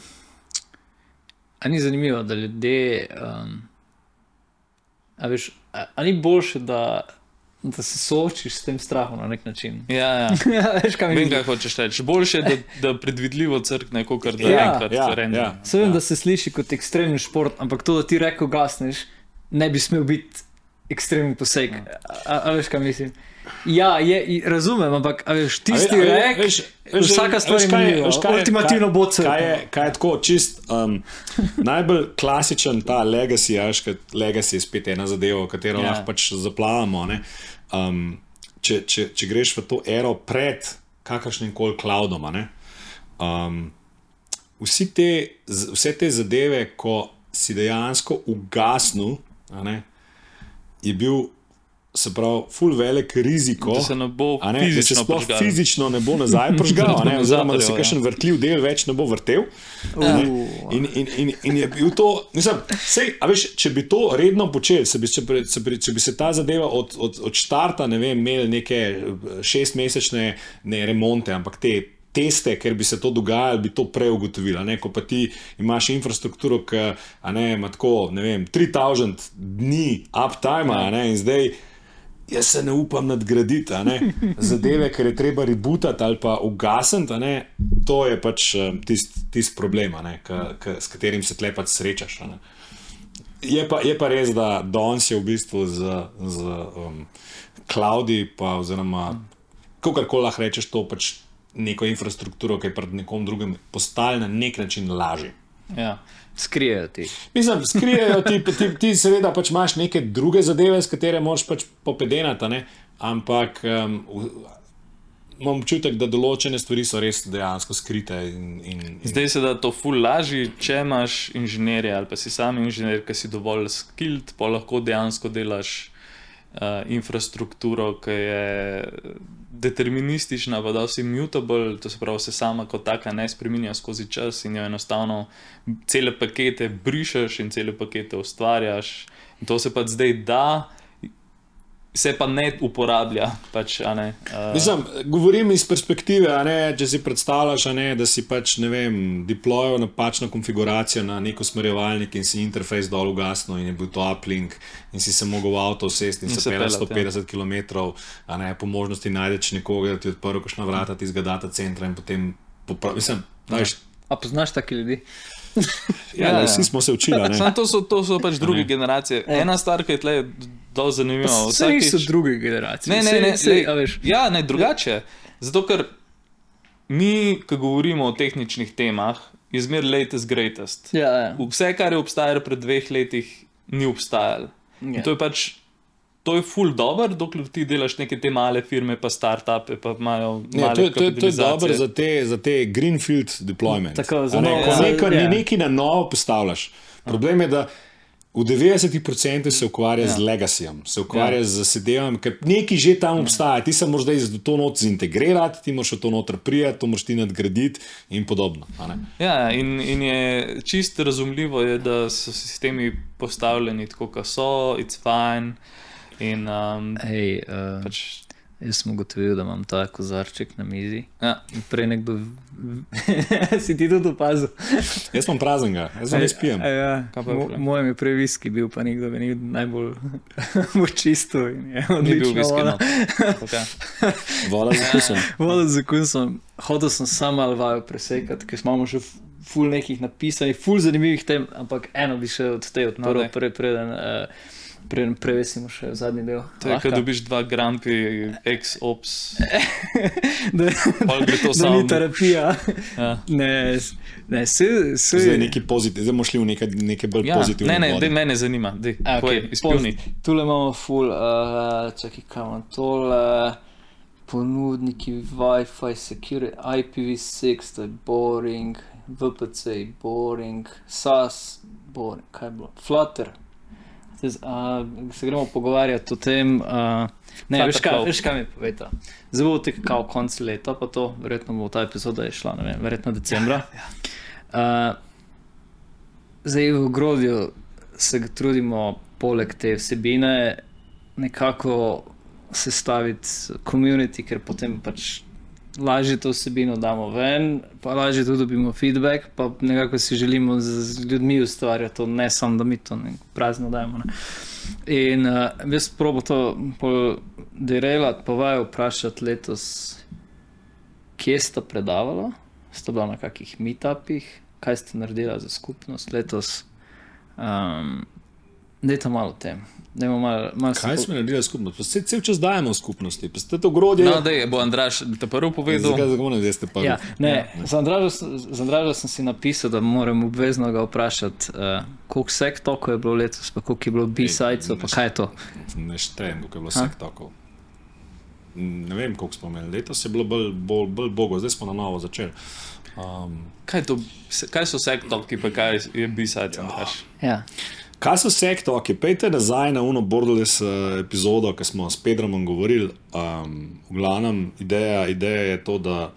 a ni zanimivo, da ljudje. Um, a, veš, a, a ni boljše, da, da se soočiš s tem strahom na nek način? ja, ja. Ja, veš, kaj mi Vem, je. kaj hočeš reči. Boljše je, da, da predvidljivo crkne, kot da Ja, enkrat ja, random. ja. Se vem, da se sliši kot ekstremen šport, ampak to, da ti reko gasneš, ne bi smel biti ekstremen poseg. A, a veš, kaj mislim? Ja, je, razumem, ampak veš, tisti ve- rek, veš- veš, vsaka stvar veš, je kaj je- minljiva. Ultimativno bo crknilo. Kaj je, kaj je tako čist um, najbolj klasičen ta legacy, veš, legacy je spet ena zadeva, katero Ja. lahko pač zaplavamo. ne. Um, če, če, če greš v to ero pred kakršnim koli cloudom, um, vsi te, vse te zadeve, ko si dejansko ugasnil, ne, je bil. Se pravi, full velik riziko, Da se ne bo ne, da se fizično sploh prižgalo. fizično ne bo nazaj prižgal, a ne, oziroma da se Kondenzatorjev, ja. kakšen vrtljiv del več ne bo vrtel. ne. In, in, in, in je bil to, mislim, sej, a veš, če bi to redno počeli, se bi, če, bi, če, bi, če bi se ta zadeva od, od, od štarta, ne vem, imeli neke eh, šestmesečne ne remonte, ampak te. Teste, ker bi se to dogajalo, bi to prej ugotovili. a ne. Ko pa ti imaš infrastrukturo, ki ne, ima tako, ne vem, 3000 dni uptime, a ne, in zdaj jaz se ne upam nadgraditi, ne, zadeve, ker je treba rebutati ali pa ugasniti, to je pač tisti tist problem, ne, k, k, s katerim se tle pač srečaš. ne. Je pa, je pa res, da danes je v bistvu z, z um, cloudi, pa oziroma kako koli lahko rečeš, to pač neko infrastrukturo, ki je pred nekom drugim postala na nek način lažje. Ja. Skrijejo ti. Mislim, skrijejo ti, ti, ti seveda pač imaš neke druge zadeve, s katere moraš pač popedenati, ampak um, imam občutek, da določene stvari so res dejansko skrite. In, in, in, Zdaj se da to ful lažje, če imaš inženirja ali pa si sam inženir, ki si dovolj skilled, pa lahko dejansko delaš uh, infrastrukturo, ki je deterministična, pa da si mutable, to se pravi, se sama kot taka ne spremenja skozi čas in jo enostavno cele pakete brišeš in cele pakete ustvarjaš. In to se pa zdaj da, se pa ne uporablja. Pač, a ne, uh, Mislim, govorim iz perspektive, a ne, če si predstavljaš, a ne, da si pač, ne vem, deployal napačno konfiguracijo na neko smerjevalnik in si interfejs dol ugasnil in je bil to uplink in si se mogel v avto usesti in, In se peljati, 150 km, a ne, po možnosti najdeš nekoga, da ti odprl kakšna vrata tistega data centra in potem popravi. Mislim, znaš, A poznaš take ljudi? ja, Ja, vsi smo se učili, ne. To so, to so pač druge generacije. Ja. Ena stvar, ki je tle zelo zanimiva. Vse vsakič- so druge generacije. Ne, ne, ne, saj, lej, a veš. Ja, ne, drugače. Zato, ker mi, ko govorimo o tehničnih temah, je zmer latest greatest. Ja, ja. Vse, kar je obstajalo pred dveh letih, ni obstajalo. Ja. In To je pač. To je full dobro, dokler ti delaš neke te male firme, pa start-upe, pa imajo. Ne, to, je- to, je- to je dobro za te, za te greenfield deployment. Tako, za ne, novo- ko ja. neko, Ja. nekaj na novo postavljaš. Problem je, da v 90% se ukvarja ja. z legacyjem, se ukvarja ja. z zasedevanjem, ker nekaj že tam obstaja, ti se moraš zdaj to not zintegrirati, ti moraš to noter prijeti, to moraš ti nadgraditi in podobno. a ne. Ja, in, in je čisto razumljivo, je, da so sistemi postavljeni tako, kot so, it's fine. In, um, Ej, uh, pač, jaz sem ugotovil, da imam ta kozarček na mizi. ja. Prej nekdo. si ti tudi opazil? Jaz sem prazen, jaz ne spijem. E, ja. Mo, mojem je prej viski bil, pa nekdo ga ni najbolj bolj čisto. in je bil voda. No. Okay. Voda z okusom. Voda z okusom. Hodil sem sam ali vajo presekati, ker imamo še ful nekih napisanih, ful zanimivih tem, ampak eno bi še od te odprl, No, preden, uh, preden prevesimo še zadnji del. To je, ko dobiš dva grampi, ex-ops, da, pa gre to da samo. ni terapija. Ja. Ne, ne, se, se, Zdaj nekaj pozitivnega, zdaj bomo šli v nekaj, nekaj bolj Ja, pozitivne. ne, ne, vode. dej, mene zanima, da A, je okej, izpilni. poz- Tule imamo full, uh, čakaj, kam imam tole. Ponudniki Wi-Fi, security, IPv6, to je boring, VPC je boring, SAS, boring, kaj je bilo, Flutter. A, se gremo pogovarjati o tem. Uh, ne, veš kaj, veš, kaj mi poveta. Zdaj bo tek kao konc leta, pa to, verjetno bo ta epizoda je šla, ne vem, verjetno decembra. Uh, zdaj v grodju se trudimo, poleg te vsebine, nekako sestaviti komunity, ker potem pač lažje to vsebino damo ven, pa lažje tudi dobimo feedback, pa nekako si želimo z, ljudmi ustvarjati to, ne samo da mi to prazno dajemo. Ne. In uh, jaz probo to derelati, pa vaju vprašati letos, kje sta predavala, sta bila na kakih meetupih, kaj ste naredila za skupnost letos. Um, Dajte malo o tem. Dajmo Malo, malo Kaj smo naredili skupno? Pa se cel čas dajemo skupnosti, pa ste to grodje. No, da je bo Andraš te prvi povedal. Zakaj zagovarjate, da ste pa? Ja, ne, za Andraža za Andraža sem si napisal, da moram obvezno ga vprašati, uh, koliko sektokov je bilo letos, pa koliko je bilo B-sajcev, pa ne- kaj je to. Ne štejem, koliko je bilo vseh takov. Ne vem, koliko smo imeli. Letos je bilo bolj, bolj, bolj bogo, zdaj smo na novo začeli. Um, Kaj, to, kaj so sektorki, pa kaj je B-side, Andraš? Ja. Kaj so sektoki? Pejte nazaj na uno Borderless uh, epizodo, ki smo s Pedrom govorili. Um, v glavnem, ideja, ideja je to, da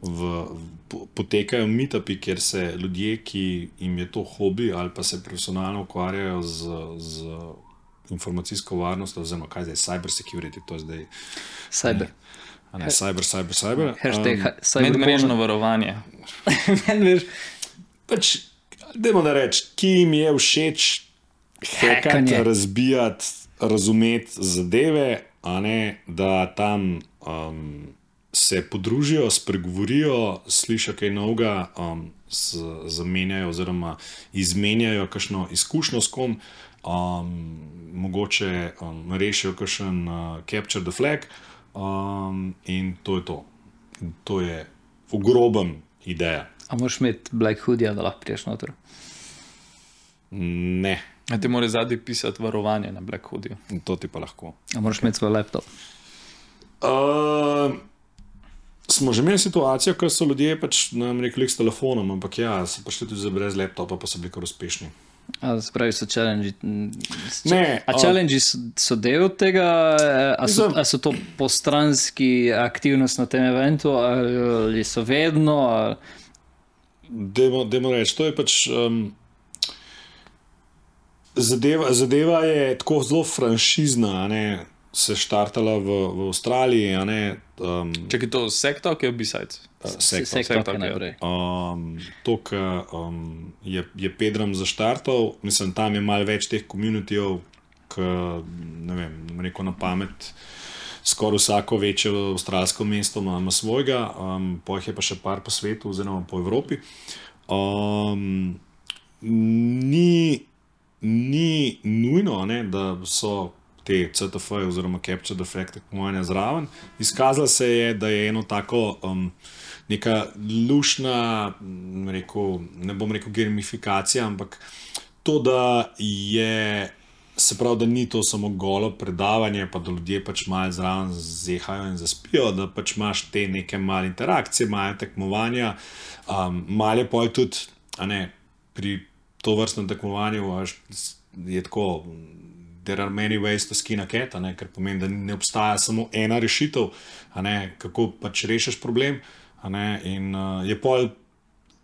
v, po- potekajo meetupi, kjer se ljudje, ki jim je to hobi ali pa se profesionalno ukvarjajo z. z Informacijsko varnost, oziroma kaj zdaj, cyber security, to je zdaj, Cyber. a ne, cyber, cyber, cyber. Hashtag Um, um, cyber. Medmrežno varovanje. Medmrež. pač, dajmo da reči, ki jim je všeč hekati, razbijati, razumeti zadeve, a ne da tam um, se podružijo, spregovorijo, slišijo kaj novega, um, z- zamenjajo oziroma izmenjajo kakšno izkušnjo s kom. Um, mogoče um, rešijo kakšen uh, capture the flag, um, in to je to. In to je v grobem ideja. A moraš imeti Black Hoodie, da lahko priješ noter. Ne, A ti moraš zadnji pisati varovanje na Black Hoodie. to ti pa lahko. A moraš imeti svoj laptop. Uh, smo že imeli situacijo, ko so ljudje pač nam rekli s telefonom, ampak ja, so prišli tudi brez laptopa, pa so bili kar uspešni. A, se pravi, so challenge. Ne, a challenge so, so del tega, eh, a so, a so to postranski aktivnost na tem eventu, ali so vedno. Ali... Dajmo, dajmo reči, to je pač. Um, zadeva, zadeva je tako zelo franšizna, a ne, se štartala v, v Avstraliji, a ne. Um, Če je to sektor, ki je B-sides. sektor. Ki ja. naprej. Um, to, kar um, je, je Pedram zaštartal, mislim, tam je malo več teh komunitijev, ki ne vem, rekel na pamet. Skoraj vsako večje avstralsko mesto ima, ima svojega, um, po jih je pa še par po svetu, oziroma po Evropi. Um, ni, ni nujno, ne, da so te CTF, oziroma Capture the Fact, tekmovanja zraven. Izkazalo se je, da je eno tako. Um, Neka lušna, rekel, ne bom rekel gamifikacija, ampak to, da je, se pravi, da ni to samo golo predavanje, pa da ljudje pač malo zraven zehajo in zaspijo, da pač imaš te neke male interakcije, male tekmovanja, um, male poj tudi, a ne, pri to a, š- je tako. There are many ways to skin a cat, a ne, kar pomeni, da ne obstaja samo ena rešitev, ne, kako pač rešiš problem. Ne, in uh, je pol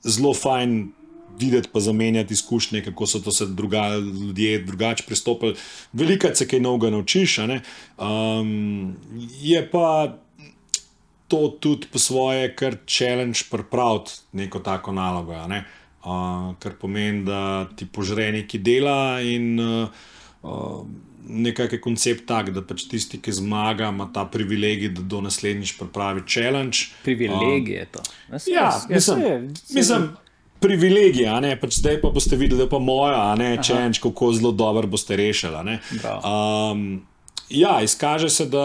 zelo fajn videti, pa zamenjati izkušnje, kako so to se druga, ljudje drugače pristopili. Veliko se kaj novega naučiš. ne. Um, je pa to tudi po svoje, kar challenge pripraviti neko tako nalogo. Ne? Uh, kar pomeni, da ti požre neki dela in uh, uh, nekako je koncept tak, da pač tisti, ki zmaga, ima ta privilegij, da do naslednjič pripravi challenge. Privilegij je to. Saj- Ja, saj- mislim, saj- mislim privilegij, a ne, pač zdaj pa boste videli, da je pa moja, a ne, čenč, kako zelo dobro boste rešili. Um, ja, izkaže se, da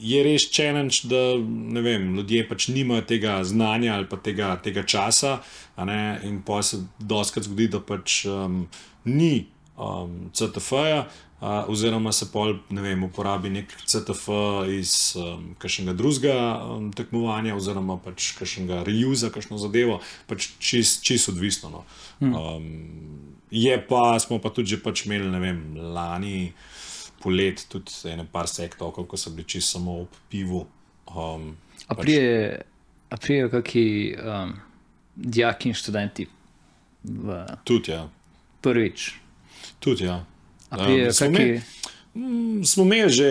je res challenge, da vem, ljudje pač nimajo tega znanja ali pa tega, tega časa, in pa se doskrat zgodi, da pač um, ni um, CTF-ja. Uh, oziroma se pol, ne vem, uporabi nek CTF iz um, kakšnega drugega um, tekmovanja, oziroma pač kakšnega reuza, kakšno zadevo, pač čist, čist odvisno. No. Um, je pa, smo pa tudi že pač imeli, ne vem, lani polet, tudi ene par sektorov, ko so bili čisto samo ob pivu. Um, A prije, a prije kakšni um, dijaki in študenti v tudi, ja. prvič. Tudi, ja. A prije Um, smo kakšni. imeli- Mm, Smo imeli že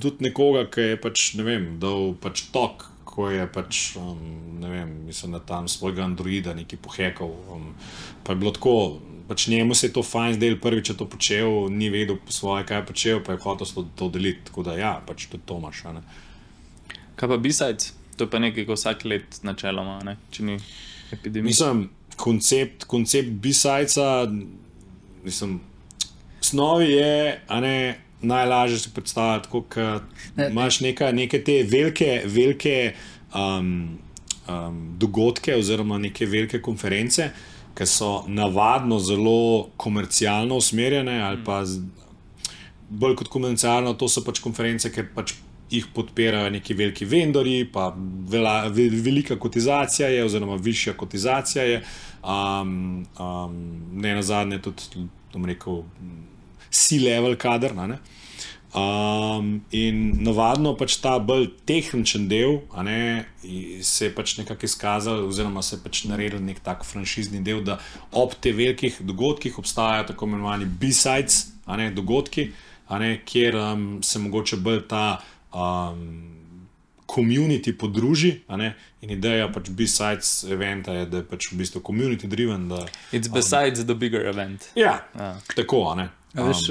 tudi nekoga, ki je pač, ne vem, dal pač tok, ko je pač, um, ne vem, mislim, da tam svojega Androida nekaj pohekal. Um, pa je bilo tako, pač njemu se je to fajn zdelo, prvič je to počel, ni vedel po svoje, kaj je počel, pa je hotel to, to deliti. Tako da ja, pač tudi to imaš. a ne. Kaj pa B-sides? To je pa nekaj, ko vsak let načeloma, ne? če ni epidemija. Mislim, koncept, koncept B-sajca, mislim, snovi je, a ne. Najlažje si predstavljati, ko imaš neka, neke te velike, velike um, um, dogodke, oziroma neke velike konference, ki so navadno zelo komercialno usmerjene, bolj kot komercialno, to so pač konference, ker pač jih podpirajo neki veliki vendorji, pa vela, ve, velika kotizacija je, oziroma višja kotizacija je. Um, um, ne na zadnje, tudi, bom rekel, C-level kader. a ne. Um, in navadno pač ta bolj tehničen del ne, se je pač nekako izkazal, oziroma se je pač naredil nek tak franšizni del, da ob teh velikih dogodkih obstajajo tako imenovani B-sides, dogodki, ne, kjer um, se mogoče bolj ta um, community podruži. a ne, In ideja pač B-sides eventa je, da je pač v bistvu community driven. Da, It's besides the bigger event. ja, Ja. tako, a ne. A veš,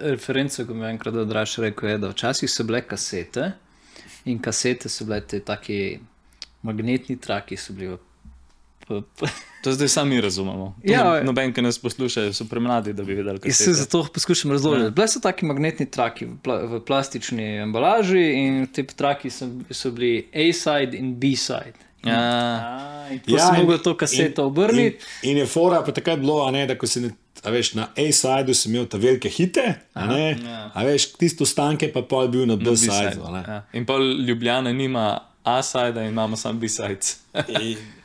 referenca, ko mi je enkrat odraš rekel, je, da včasih so bile kasete in kasete so bile te taki magnetni traki, so bili v. p- p- To zdaj sami razumemo. To Ja, no- Noben, ki nas posluša, so premladi, da bi vedeli, kaj se se zato poskušam razložiti. Bile so taki magnetni traki v, pla v plastični embalaži in ti traki so, so bili A-side in B-side. Ja, In ko ja, in- mogel to kaseto obrniti, In, in je fora pa takrat bilo, a ne, da ko si ne, a veš, na A-sideu si imel te velike hite, a, ne, ja. a veš, tisto stanke pa pol bil na B-side, B-sideu. a ne. ja. In pa Ljubljana nima A-side, in imamo samo B-sides.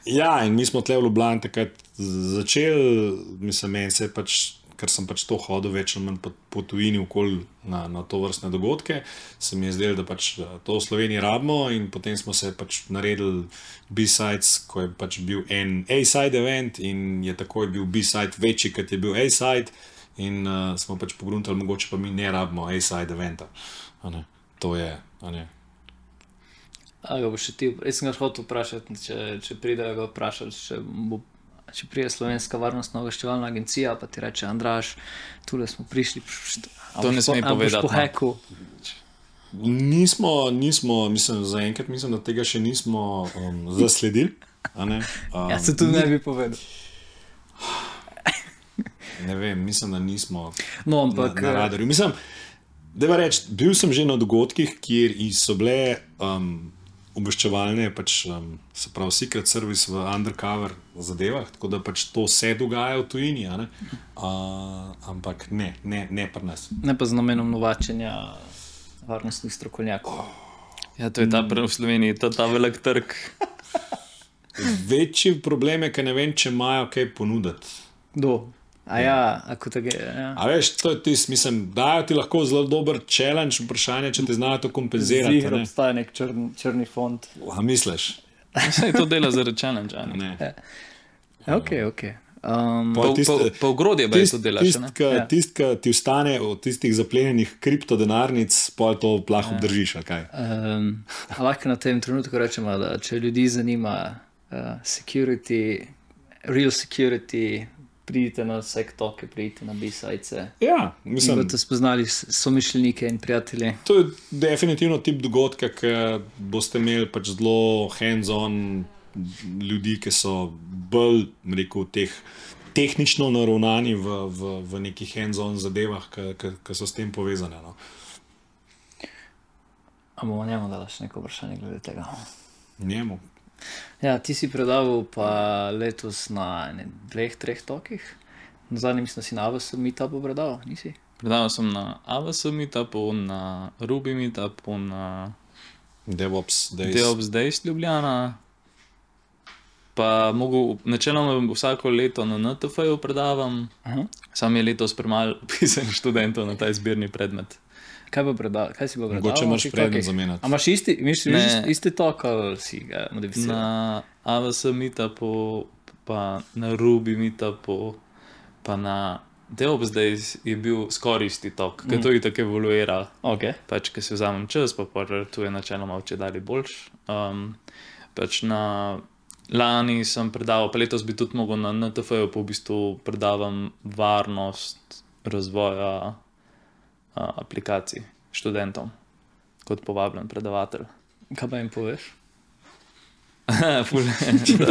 Ja, in mi smo tle v Ljubljani takrat začeli, mislim, meni se pač ker sem pač to hodil več ali manj po, po tujini okoli na, na to vrstne dogodke, se mi je zdelo, da pač eh, to v Sloveniji rabimo in potem smo se pač naredili B-sides, ko je pač bil en A-side event in je takoj bil B-side večji, kot je bil A-side in uh, smo pač pogruntali, mogoče pa mi ne rabimo A-side eventa. To je, ne. A ga boš še ti, jaz sem ga hotel vprašati, če, če pridejo ga vprašati, če, bo, če pride Slovenska varnostna obveščevalna agencija, pa ti reče, Andraš, tule smo prišli. pš, a To ne sme po- a boš povedati, Po no. heku. Nismo, nismo mislim, zaenkrat mislim, da tega še nismo um, zasledili. a ne. Um, Ja, se tudi ne bi povedal. ne vem, mislim, da nismo No, na, ampak na eh, radarju. Mislim, da je reči, bil sem že na dogodkih, kjer so bile um, obveščevalne, pač, um, se pravi, secret service v undercover zadevah, tako da pač to se dogaja v tujini, a ne? uh, ampak ne, ne, ne pri nas. ne pa z namenom novačenja varnostnih strokovnjakov. Ja, to je ta v Sloveniji, ta, ta velik trg. Večji problem je, ker ne vem, če imajo kaj ponuditi. Kdo? A ja, ako tako je. Ja. A veš, to je tisto, mislim, dajo ti lahko zelo dober challenge, vprašanje, če ti znajo to kompenzirati. a Ziher Ne? obstaja nek črn, črni fond. A misliš? Vse to dela zaradi challenge. a ne? Ne. Ok, ok. Um, Pa, Pol tiste- pa, pa v grodje bi to delal. še, ne? Tisti, Ja. tist, ki ti ostane od tistih zaplenjenih kriptodenarnic, pa to plah obdržiš. ali kaj? Um, lahko na tem trenutku rečemo, da če ljudi zanima uh, security, real security, pridite na vse toke, pridite na B-sajce. Ja, mislim, boste spoznali s- somišljenike in prijatelje. to je definitivno tip dogodka, ki boste imeli pač zelo hands-on ljudi, ki so bolj, rekel, teh. Tehnično naravnani v, v, v nekih hands-on zadevah, ki so s tem povezane. No. A bomo njemu dali še neko vprašanje glede tega? Njemu. Ja, ti si predaval pa letos na ene, dveh, treh tokih. Na zadnjem mislim, da si na AVS meetupu predaval, nisi? Predaval sem na AWS meetupu, na Ruby meetupu, na DevOps, Days. DevOps Days Ljubljana. Pa mogo, načeloma vsako leto na NTF-ju predavam, Aha. sam je letos premalo pisanih študentov na ta izbirni predmet. Kaj, bo predal, kaj si bo predaval? Mogoče na imaš predmet tokih? zamenjati. A imaš isti, misliš, Ne. isti, isti tok ali si ga modificiral? Na AWS meetupu, pa na Ruby meetupu, pa na DevOps Days je bil skoraj isti tok, ker to je tako evoluira. Okay. pač, ki si vzamem čas, pa pa tu je načeloma če dalje boljš. Um, pač na lani sem predaval, pa letos bi tudi mogel na NTF-ju, pa v bistvu predavam varnost razvoja aplikacij študentom kot povabljen predavatelj. Kaj pa jim poveš? Ful,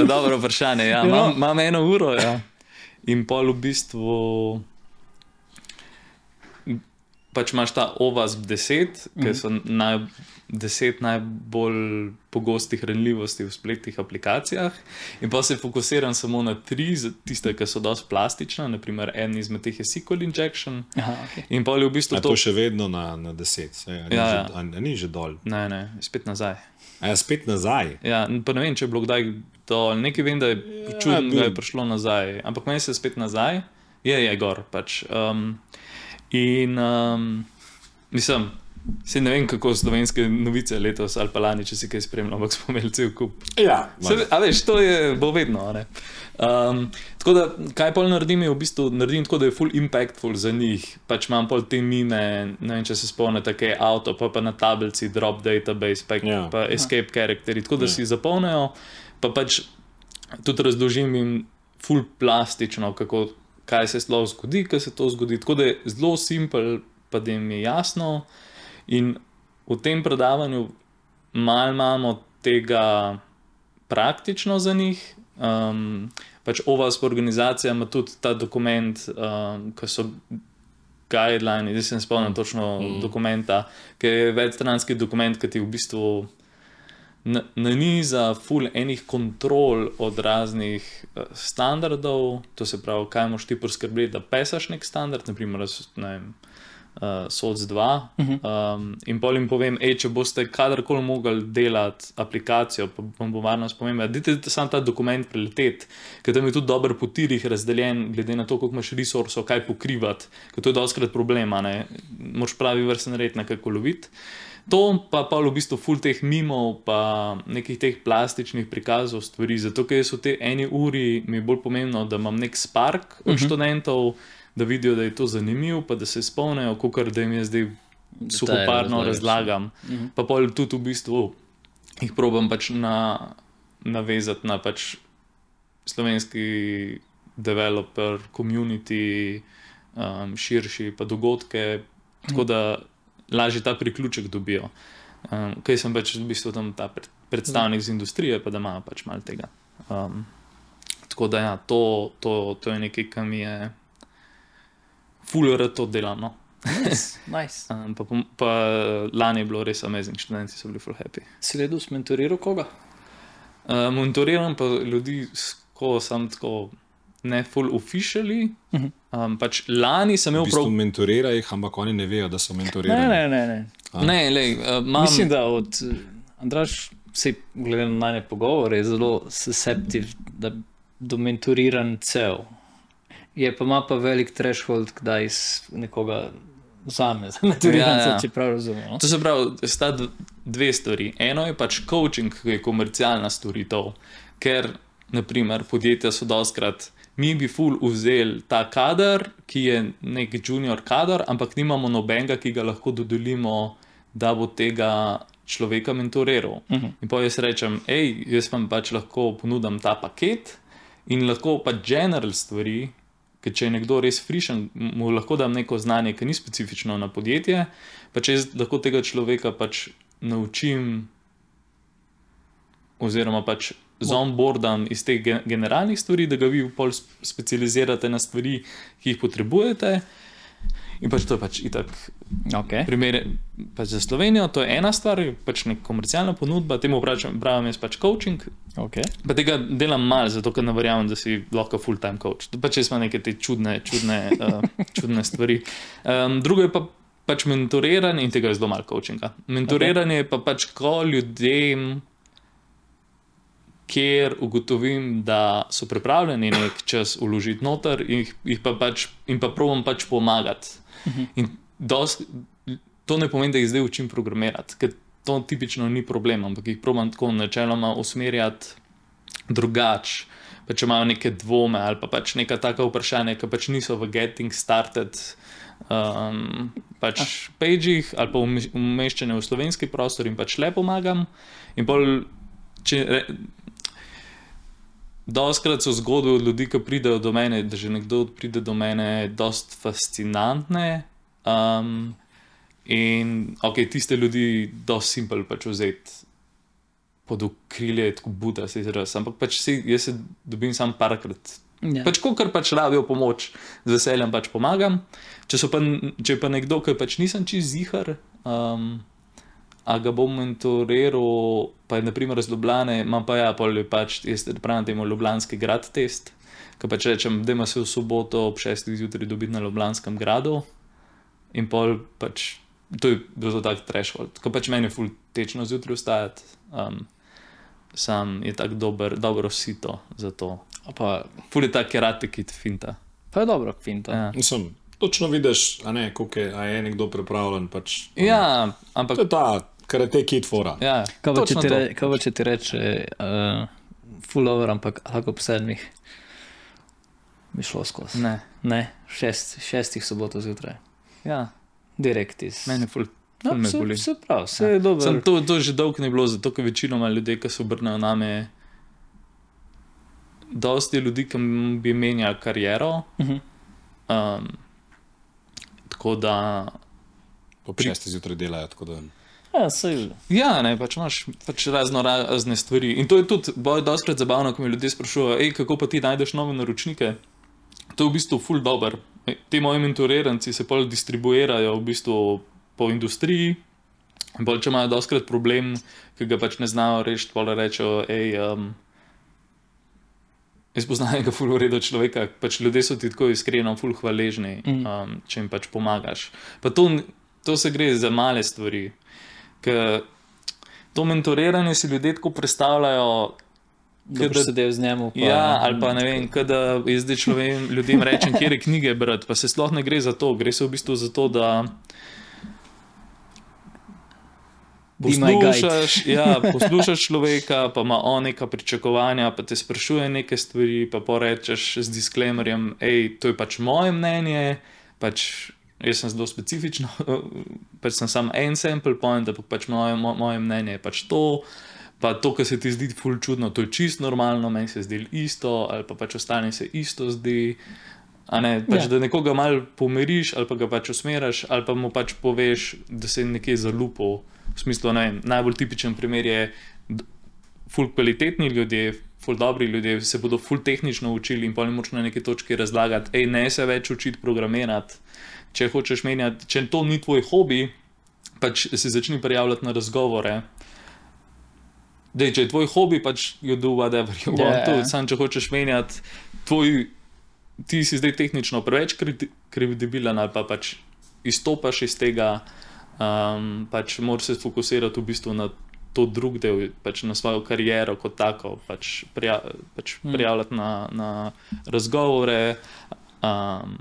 Dobro vprašanje. Ja, Ja. imam, imam eno uro ja. in pol v bistvu. Pač imaš ta OVAS 10, ki so naj, 10 najbolj pogostih ranljivosti v spletnih aplikacijah, in pa se fokusiram samo na tri, tiste, ki so dosti plastične, naprimer en izmed teh je SQL injection. Aha, okay. In pa je v bistvu A to to. še vedno na, na 10, saj, a, ni Ja, že, ja. a, a ni že dol. Ne, ne, spet nazaj. A ja, spet nazaj. Ja, pa ne vem, če je bilo kdaj to, nekaj vem, da je Ja, čudno, da je bil- prišlo nazaj, ampak meni se je spet nazaj, je, je gor. Pač. Um, in um, mislim, se ne vem, kako slovenske novice letos ali pa lani, če si kaj spremljal, ampak smo imeli cel kup. Ja, Se, a veš, to je, bo vedno. a ne. Um, tako da, kaj pol naredim, je v bistvu naredim tako, da je full impactful za njih. Pač imam pol te mime, ne vem, če se spomnite, kaj je avto, pa pa na tablici, drop database, pa, Ja. yeah. pa escape characteri, tako da yeah. si zapolnijo, pa pač tudi razložim jim full plastično, kako, kaj se sploh zgodi, kaj se to zgodi. Tako da je zelo simpel, pa da jim je jasno. In v tem predavanju malo imamo tega praktično za njih. Um, pač OVAS organizacija ima tudi ta dokument, um, ki so guidelines, zdaj se ne spomnim točno mm. dokumenta, ki je večstranski dokument, ki ti v bistvu naniza full enih kontrol od raznih uh, standardov, to se pravi, kaj moš ti poskrbeti, da pesaš nek standard, naprimer, ne vem, uh, SOC 2. Um, in pol jim povem, ej, če boste kadarkoli mogli delati aplikacijo, pa vam bo varnost pomembna, dajte samo ta dokument preleteti, ker tam je tudi dobro po tirih razdeljen, glede na to, koliko imaš resursov, kaj pokrivati, ker to je doskrat problema, ne moš pravi vrsten red nekako loviti. To pa pa v bistvu full teh mimov, pa nekih teh plastičnih prikazov stvari. Zato, ker so te eni uri, mi je bolj pomembno, da imam nek spark od uh -huh. študentov, da vidijo, da je to zanimivo, pa da se spomnijo, kot da jim je zdaj suhoparno razlagam. Uh -huh. Pa pol tudi v bistvu jih probam pač na, navezati na pač slovenski developer, community, um, širši pa dogodke. Tako da lažje ta priključek dobijo. Um, Kaj sem pač v bistvu tam ta predstavnik z industrije, pa da imajo pač malo tega. Um, tako da ja, to, to, to je nekaj, kar mi je fulero to delano. Nice. nice. Um, pa, pa lani je bilo res amazing, študenti so bili full happy. Si ledu smentoriral koga? Uh, Monitoriram pa ljudi, ko sem tako ne full officially. Uh -huh. Um, pač lani sem imel V bistvu mentorira jih, ampak oni ne vejo, da so Ne, mentorirani. ne, ne. ne. Ne, lej, uh, mam, Mislim, da od eh, Andraš, vse glede na najne pogovore, je zelo susceptiv da do mentorirancev. Je pa ima pa velik threshold, kdaj s- nekoga vzame za mentoriranca, Ja, ja. če prav razumem. No? To se pravi, sta dve stvari. Eno je pač coaching, ki je komercialna storitev, ker naprimer podjetja so doskrat. Mi bi ful vzeli ta kader, ki je nek junior kader, ampak nimamo nobenega, ki ga lahko dodelimo, da bo tega človeka mentoriral. Uh -huh. In pa jaz rečem, hej, jaz vam pač lahko ponudim ta paket in lahko pa general stvari, ker če je nekdo res frišen, mu lahko dam neko znanje, ki ni specifično na podjetje, pa če jaz lahko tega človeka pač naučim, oziroma pač zombordam iz teh gen- generalnih stvari, da ga vi pol sp- specializirate na stvari, ki jih potrebujete. In pač to je pač itak Okay. primer pač za Slovenijo, to je ena stvar, pač neka komercialna ponudba, temu pravim, pravim jaz pač coaching. Okay. Pa tega delam malo, zato ker ne verjamem, da si lahko full-time coach. To Pač jaz imam neke te čudne, čudne, uh, čudne stvari. Um, drugo je pa pač mentoriranje in tega je zelo malo coachinga. Mentoriranje je pa pač, ko ljudem, kjer ugotovim, da so pripravljeni nek čas uložiti noter, in jih, pa pač, in pa probujem pač pomagati. In dos, to ne pomeni, da jih zdaj učim programirati, ker to tipično ni problem, ampak jih probujem tako načeloma usmerjati drugače. Pa če imajo neke dvome ali pa pač neka taka vprašanja, ki pač niso v getting started um, pač pageh ali pa ume- umeščene v slovenski prostor in pač le pomagam. In pol, če, Doskrat so zgodbe od ljudi, ki pridejo do mene, da že nekdo pride do mene, dost fascinantne. Um, in ok, tiste ljudi, dost simpel pač vzeti pod okrilje, tako buda se izraz. Ampak pač si, jaz se dobim sam parkrat. Ja. Pač, ko kar pač rabijo pomoč, z veseljem pač pomagam. Če, pa, če pa nekdo, ki pač nisem čez zihar, um, a ga bom mentoriral, pa je naprimer iz Ljubljane, imam pa ja, pol je pač, jaz pravim temu Ljubljanski grad test, ki pač rečem, da ima se v soboto ob 6. zjutraj dobiti na Ljubljanskem gradu in pol pač, to je bilo tak threshold, ko pač meni je ful tečno zjutraj vstajati, um, sam je tak dober, dobro sito za to. A Pa, Ful je ta karate kit finta. pa je dobro, finta. Ja. Mislim, točno vidiš, a, ne, koliko je, a je nekdo pripravljen. Pač, Ja, ampak To je ta karate kit fora. ja, Kaj pa, če ti, re, kaj če ti reče, uh, full over, ampak lahko ob sedmih bi šlo skozi. Ne, Ne, šest, šestih sobotov zjutraj, ja, direkt iz. meni ful, ful me se, se pravi, se je dobro. Sem to, to že dolgo ni bilo, zato ker večinoma ljudje, ki se obrnejo name, dosti ljudi, ki bi menjali kariero. Mhm. Um, tako da, Po šestih zjutraj delajo. tako Da, Ja, sej, ja, ne, pač imaš pač razno razne stvari. In to je tudi boj, doskrat zabavno, ko me ljudje sprašujejo, "Ej, kako pa ti najdeš nove naročnike. To je v bistvu full dober. Ej, Ti moji mentoriranci se pol distribuirajo v bistvu po industriji. In pol, če imajo doskrat problem, ki ga pač ne znajo rešiti, pol rečejo, hej, um, Jaz poznam enega ful ureda človeka, pač ljudje so ti tako iskreno, ful hvaležni, um, če jim pač pomagaš. Pa to, to se gre za male stvari. Ker to mentoriranje si ljudje tako predstavljajo. Da ke boš sedel z njim. Pa, Ja, ali pa ne vem, da jaz zdaj človek, ljudem rečem, kje knjige brati, pa se sploh ne gre za to, gre se v bistvu za to, da poslušaš, ja, poslušaš človeka, pa ima on neka pričakovanja, pa te sprašuje neke stvari, pa porečeš z disclaimerjem, hej, to je pač moje mnenje, pač jaz sem zelo specifičen, pač sem samo en sample point, ampak pač moje, mo, moje mnenje je pač to. Pa to, kar se ti zdi ful čudno, to je čist normalno, meni se zdi isto, ali pa pač ostane se isto zdi. A Ne, pač, Ja. Da nekoga malo pomiriš, ali pa ga pač usmeriš, ali pa mu pač poveš, da se je nekje zalupal. V smislu, ne vem, najbolj tipičen primer je, ful kvalitetni ljudje, ful dobri ljudje se bodo ful tehnično učili in pa ne moč na neki točki razlagati, hej, ne se več učiti programirati. Če hočeš menjati, če to ni tvoj hobi, pač se začni prijavljati na razgovore. Dej, če je tvoj hobi, pač you do whatever you Ja, want. ja. Yeah. Sam če hočeš menjati, tvoj, ti si zdaj tehnično preveč kredi- kredibilen ali pa pač izstopaš iz tega, um, pač moraš se fokusirati v bistvu na to drug del, pač na svojo kariero kot tako, pač, prija, pač Hmm. prijavljati na, na razgovore. Um,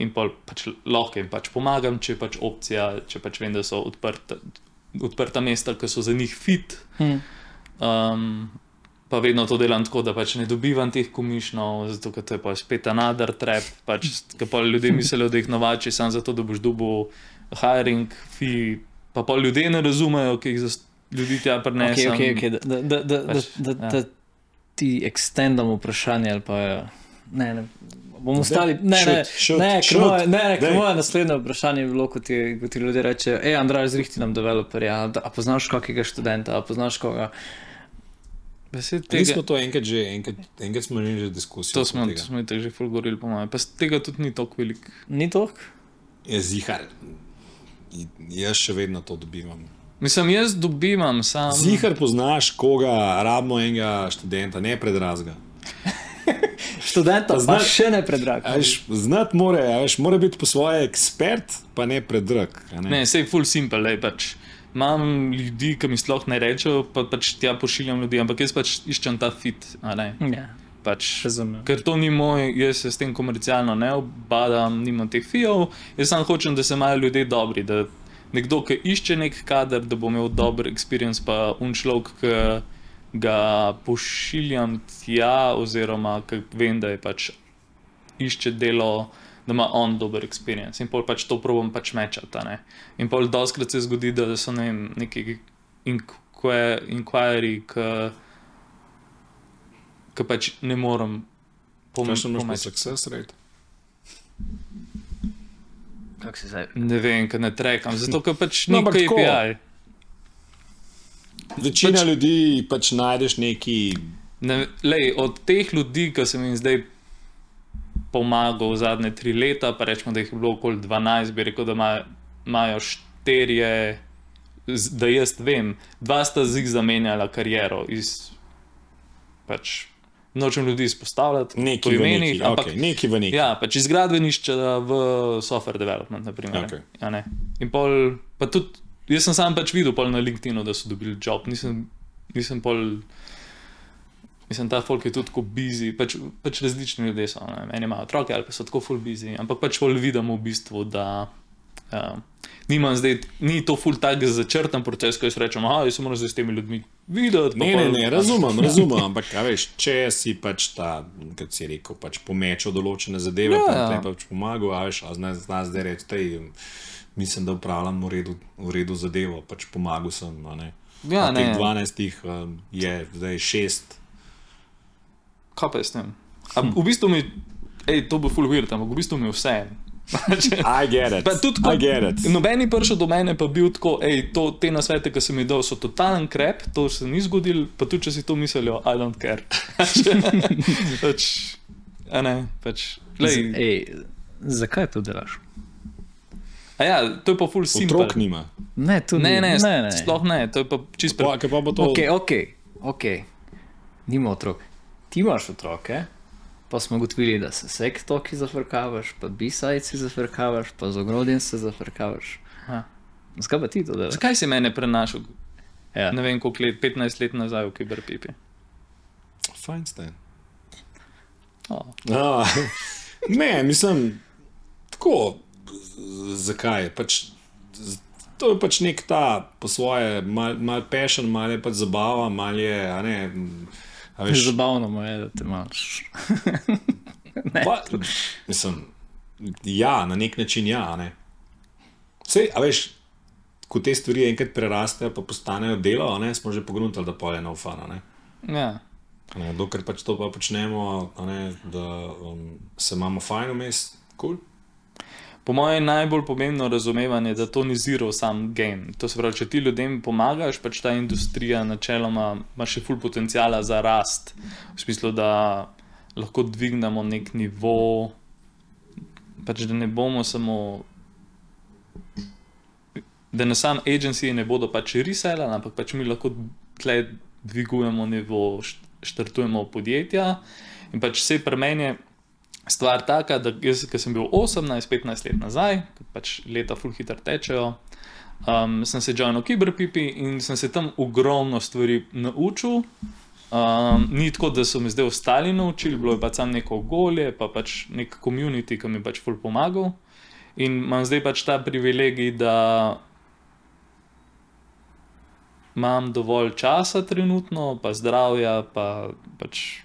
In pol pač lahko jim pač pomagam, če je pač opcija, če pač vem, da so odprta, odprta mesta, ki so za njih fit. Hm. Um, pa vedno to delam tako, da pač ne dobivam teh komišnov, zato ker to je pa spet another trap. Pač, ker pa ljudje mislijo, da jih novači samo zato, da boš dobil hiring fee, pa pa ljudje ne razumejo, ki jih za ljudi tja Okay, prinesem. okay, okay. Da, da, da, da, Pač, da, ja. da ti ekstendamo vprašanje. ali Pa, ne, ne, bomo Daj, ostali. Ne, ne, shoot, shoot, ne, shoot. moje, ne, ne, Daj. moje naslednje vprašanje je bilo, ko ti, ko ti ljudje rečejo: hej, Andrej, zrihti nam developerja. A, poznaš kakega študenta, a poznaš koga? Besed Mi tega, smo to enkrat že, enkrat, enkrat smo imeli že diskusijo. to smo, tega. to smo itak že ful govorili, po mojem. Pa tega tudi ni tako velik. Ni toliko? Je zihar. Jaz še vedno to dobivam. Mislim, jaz dobivam sam. Zihar poznaš koga, rabimo enega študenta, ne predrazga. Študenta, znaš- še ne predrag. Znati mora, a veš, mora biti po svoje ekspert, pa ne predrag. Ne? Ne, sej full simple, lej, pač. Imam ljudi, ki mi sploh ne rečejo, pa pač tja pošiljam ljudi, ampak jaz pač iščem ta fit. ne. Ja, Pač, razumem. ker to ni moj, jaz se s tem komercialno ne obadam, nimam teh fijev, jaz samo hočem, da se imajo ljudje dobri. Da nekdo, ki išče nek kader, da bo imel dober experience, pa un človek, ki ga pošiljam tja, oziroma vem, da je pač išče delo, da ima on dober experience. In pol pač to probam pač mečati. a ne. In pol doskrat se zgodi, da so ne vem, neki inquiry, ki ki pač ne morem imaš pa pomečati. success rate? Kako se zdaj? Ne vem, ker ne trekam, zato ker pač No, ni ampak tako. Večina Pač- ljudi pač najdeš neki. Ne, lej, od teh ljudi, ki sem jim zdaj pomagal zadnje tri leta, pa rečemo, da jih je bilo okoli 12, bi rekel, da imajo- imajo štirje, da jaz vem, dva sta z jih zamenjala kariero. Iz, pač, nočem ljudi izpostavljati Neki v imenih, neki, ampak okay, neki v neki. Ja, pač iz gradbenišča v software development. Naprimer, Okej. ja, ne. In pol, pa tudi, jaz sem sam pač videl na LinkedIn, da so dobili job, nisem, nisem pol. Mislim, ta folk je tudi tako busy, pač, pač različni ljudje so. Ne? Eni imajo otroke ali pa so tako full busy, ampak pač pol vidim v bistvu, da uh, nimam zdaj, ni to full tak začrtan proces, ko jaz rečem, ah, jaz se moram zdaj s temi ljudmi videti. pa Ne, ne, pol- ne, razumem, razumem, ampak a veš, če si pač ta, kot si rekel, pač pomečal določene zadeve, Ja, ja, ja. pa ti pač pomagal, a veš, a znaš zna zdaj reči, tej, mislim, da upravljam v redu, v redu zadevo, pač pomagal sem. Ne. Ja, Od teh ne. 12 um, je zdaj 6. Kaj pa jaz ne vem. A V bistvu mi, ej, to bo full weird, ampak v bistvu mi je vse. I get it. Pa tudi, I get it. Noben je prišel do mene, pa bil tako, ej, to, te nasvete, ki sem jih dal, so totalen krep, to se ni zgodil, pa tudi če si to mislijo, I don't care. pač, a ne, pač, lej, Ej, zakaj to delaš? A ja, to je pa full simple. Otrok nima. Ne, to Ne, ne, ne, ne. sploh ne, to je pa čisto Pa, kaj pa bo to? Ok, ok, ok. Nima otrok. Ti imaš otroke, pa smo ugotovili, da se sektoki zafrkavaš, pa bisajci zafrkavaš, pa z ogrodjem se zafrkavaš. Ja. Zakaj pa ti to delaš? Zakaj si mene prenašal, Ja. ne vem koliko let, 15 let nazaj v Kiberpipi? Feinstein. Oh. A, ne, mislim, tako. Zakaj? Pač, to je pač nek ta po svoje, mal, mal pešen, mal je pač zabava, mal je. Ne, veš, Zabavno je, da te imaš. pa, mislim, ja, na nek način ja. Ne. Sej, a veš, ko te stvari enkrat prerastejo, pa postanejo delo, ne, smo že pogruntali, da pol je na ufana. Ja. Ne, dokler pač to pa počnemo, ne, da um, se imamo fajn vmes, kul. Cool. Po mojem je najbolj pomembno razumevanje, da to ni zero sam game. To se pravi, če ti ljudem pomagaš, pač ta industrija načeloma ima še full potencijala za rast. V smislu, da lahko dvignemo nek nivo, pač da ne bomo samo. Da na sam agencije ne bodo pač resellali, ampak pač mi lahko tle dvigujemo nivo, št- štartujemo podjetja. In pač vse pri meni je stvar taka, da jaz, ki sem bil 18-15 let nazaj, ko pač leta full hitro tečejo, um, sem se joinil Kiberpipi in sem se tam ogromno stvari naučil. Um, ni tako, da so mi zdaj ostali naučili, bilo je pač samo neko okolje, pa pač nek komunity, ki mi je pač ful pomagal. In imam zdaj pač ta privilegij, da imam dovolj časa trenutno, pa zdravja, pa pač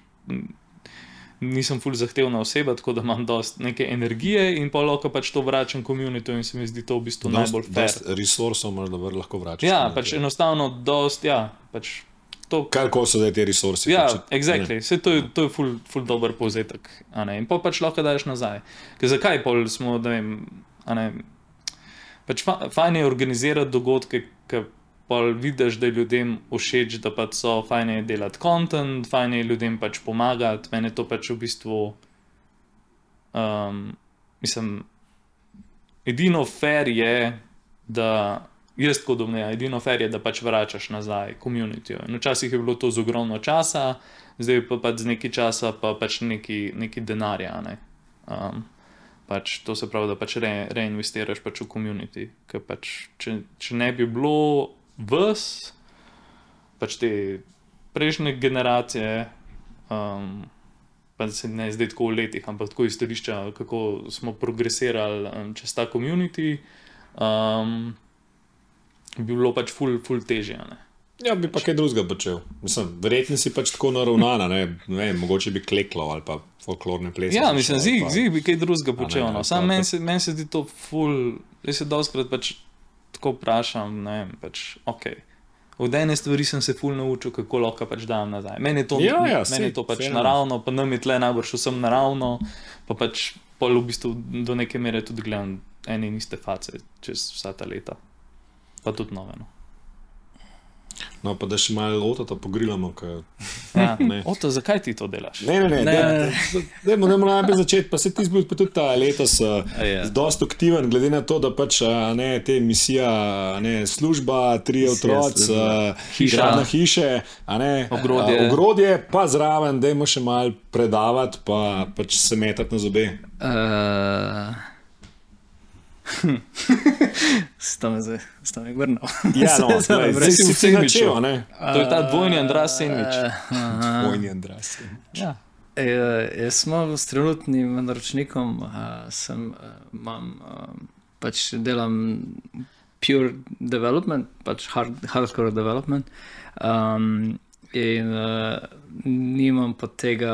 nisem ful zahtevna oseba, tako da imam dost neke energije in pa lahko pač to vračam komunitu in se mi zdi to v bistvu najbolj fair. Resursov imaš, da lahko vračaš. Ja, ne, pač je- enostavno dost, ja, pač to. Kaj so zdaj ti resursi? Ja, pač, exactly. Vse to je, to je ful, ful dober povzetek. ne, In pa pač lahko daš nazaj. Ker zakaj pol smo, da vem, ne. Pač fa, fajn je organizirati dogodke, ki pa vidiš, da je ljudem všeč, da pač so, fajn je delati kontent, fajn je ljudem pač pomagati. Mene to pač v bistvu, um, mislim, edino fair je, da jaz tako domnevam, edino fair je, da pač vračaš nazaj komunitijo. In včasih je bilo to z ogromno časa, zdaj pa pač z neki časa, pa pač neki, neki denarja. Ne? Um, pač to se pravi, da pač re, reinvestiraš pač v komunity. Ker pač, če, če ne bi bilo vas, pač te prejšnje generacije, um, pa se ne zdaj tako v letih, ampak tako izhodišča, kako smo progresirali um, čez ta komunity, um, bi bilo pač ful, ful težje. a Ne? Ja, bi pa kaj drugega počel. Mislim, verjetno si pač tako naravnana, ne, ne mogoče bi kleklo ali pa folklorne plese. Ja, mislim, zig, zig bi kaj drugega počel. No. Sam meni se, men se zdi to ful, jaz se doskrat pač tako vprašam, ne vem, pač ok. Od ene stvari sem se ful naučil, kako lahko pač dam nazaj. Meni je to, Ja, ja, meni je sej, to pač fair naravno, pa nam je tle najbrž vsem naravno, pa pač pol v bistvu do neke mere tudi gledam ene in iste face čez vsa ta leta. Pa tudi nove. No. Pa da še malo lotata pogrilamo. Ka... Ja. Ne. Oto, zakaj ti to delaš? Ne, ne, ne. Ne. Dajmo dajmo najprej začeti, pa se ti pa tudi ta letos uh, Ja. dosta aktiven, glede na to, da pač a ne, te misija, ne, služba, tri otroci, služba. hiša, hiše, ne, Ogrodje. a, ogrodje, pa zraven, dajmo še mal predavati, pa pač se metati na zobe. Uh, Sta me zdaj, sta me vrnil. Ja, no, Zdaj, si si načel, a ne. To je ta dvojni Andras sandvič. Uh, Vojni Andras. Ja. E, jaz sem s trenutnim naročnikom, uh, sem, uh, imam, uh, pač delam pure development, pač hard, hardcore development. Um, in uh, nimam pa tega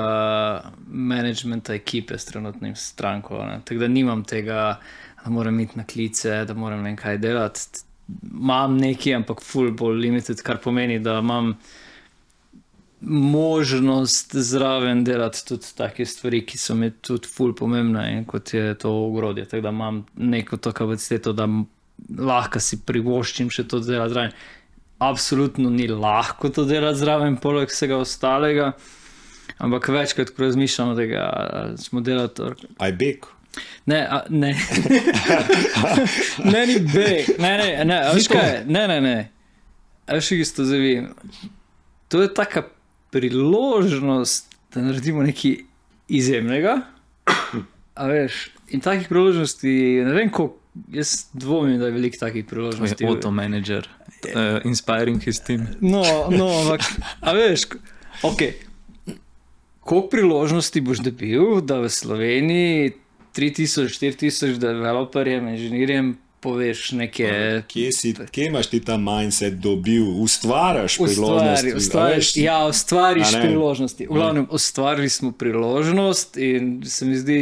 managementa ekipe s trenutnim stranko. ne. Tako da nimam tega, da moram iti na klice, da moram ne kaj delati. Imam nekaj, ampak full bolj limited, kar pomeni, da imam možnost zraven delati tudi take stvari, ki so mi tudi ful pomembne, in kot je to ogrodje. Tako da imam neko to kapaciteto, da lahko si privoščim še to delati zraven. Absolutno ni lahko to delati zraven, poleg vsega ostalega. Ampak večkrat, ko razmišljam, da smo delali, Aj bek. Ne, a, ne. ne, ni bej, ne, ne, ne, veš kaj, ne, ne, ne. Veš, isto zavim. To je taka priložnost, da naredimo nekaj izjemnega. A veš, in takih priložnosti, ne vem, koliko. Jaz dvomim, da je veliko takih priložnosti. Automanager, uh, inspiring his team. No, no, ampak, a veš, ok. Koliko priložnosti boš dobil, da v Sloveniji 3000, 4000 developerjem, inženirjem poveš neke. Kje, si, kje imaš ti ta mindset dobil, ustvariš priložnosti? Ustvariš, ja, ustvariš priložnosti. V glavnem, ustvarili smo priložnost in se mi zdi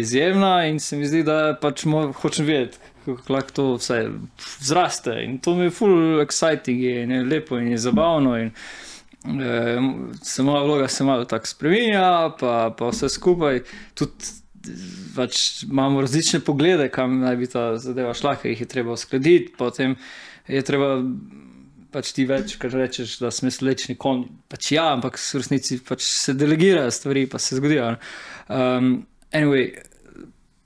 izjemna in se mi zdi, da pač mo, hočem vedeti. Kako lahko to vse zraste. In to mi je full exciting, in je lepo, in je zabavno. In, eh, se moja vloga se malo tako spremenja, pa, pa vse skupaj. Tudi pač imamo različne poglede, kam naj bi ta zadeva šla, ki jih je treba uskladiti. Potem je treba pač ti več, kar rečeš, da smo slečni konj. Pač ja, ampak v resnici pač se delegirajo stvari, pa se zgodijo. Um, anyway,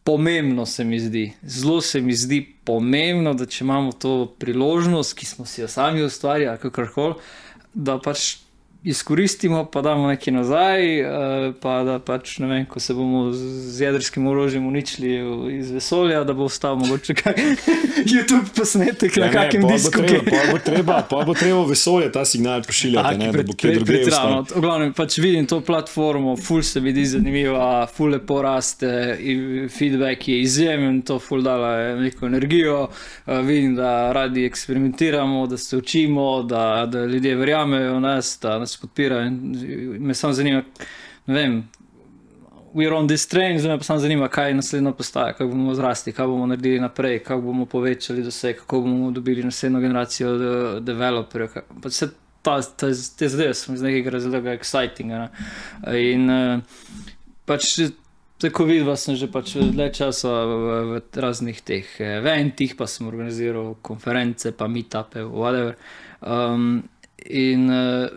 pomembno se mi zdi, zelo se mi zdi pomembno, da če imamo to priložnost, ki smo si jo sami ustvarjali, kako koli, da pač izkoristimo, pa damo nekaj nazaj. Eh, pa da pač, ne vem, ko se bomo z jedrskim orožjem uničili iz vesolja, da bo ostal mogoče kaj YouTube posnetek na kakem disku. Pa bo treba, pa bo treba vesolje ta signal pošiljati, ne, da bo kje drugje. V glavnem, pač vidim to platformo, ful se vidi zanimiva, ful lepo raste, feedback je izjemen, to ful dala neko energijo. Uh, vidim, da radi eksperimentiramo, da se učimo, da, da ljudje verjamejo v nas, da nas podpira. In me samo zanima, ne vem, we are on this train, zdaj me pa samo zanima, kaj naslednjo postaja, kako bomo zrasti, kaj bomo naredili naprej, kako bomo povečali doseg, kako bomo dobili naslednjo generacijo de developerjev. Vse ta, ta, te zadeve so iz nekega razloga exciting. Ne? In uh, pač. Tako videl sem že pač dlje časa v, v, raznih teh eventih, pa sem organiziral konference, pa meetupe, whatever. Um, in uh,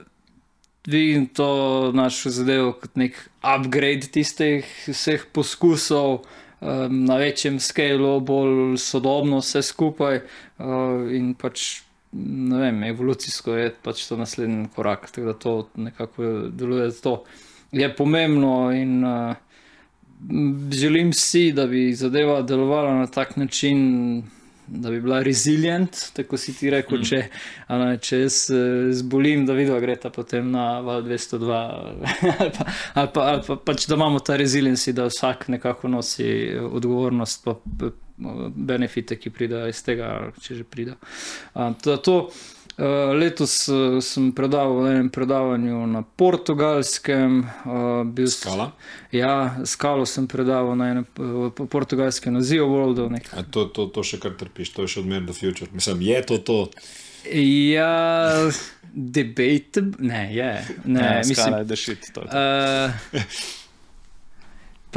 vidim to našo zadevo kot nek upgrade tistih vseh poskusov. Um, na večjem skalu, bolj sodobno, vse skupaj, uh, in pač, ne vem, evolucijsko je pač to naslednji korak, tako da to nekako deluje. To je pomembno, in uh, želim si, da bi zadeva delovala na tak način, da bi bila resilient, tako si ti rekel, mm. če, ano, če jaz eh, zbolim, da vidiš, da gre ta potem na val 202, ali, pa, ali, pa, ali pa pač da imamo ta resilience, da vsak nekako nosi odgovornost, pa, pa benefite, ki pridejo iz tega, če že pridejo. Uh, letos uh, sem predaval v enem predavanju na portugalskem. Uh, skala? Ja, skalo sem predaval na enem portugalskem, na Zio Worldu. To, to, to še kar trpiš, to je še odmer do future. Mislim, je to to. Ja, debate, ne, je. Ne, ja, mislim, da je šit to. Uh,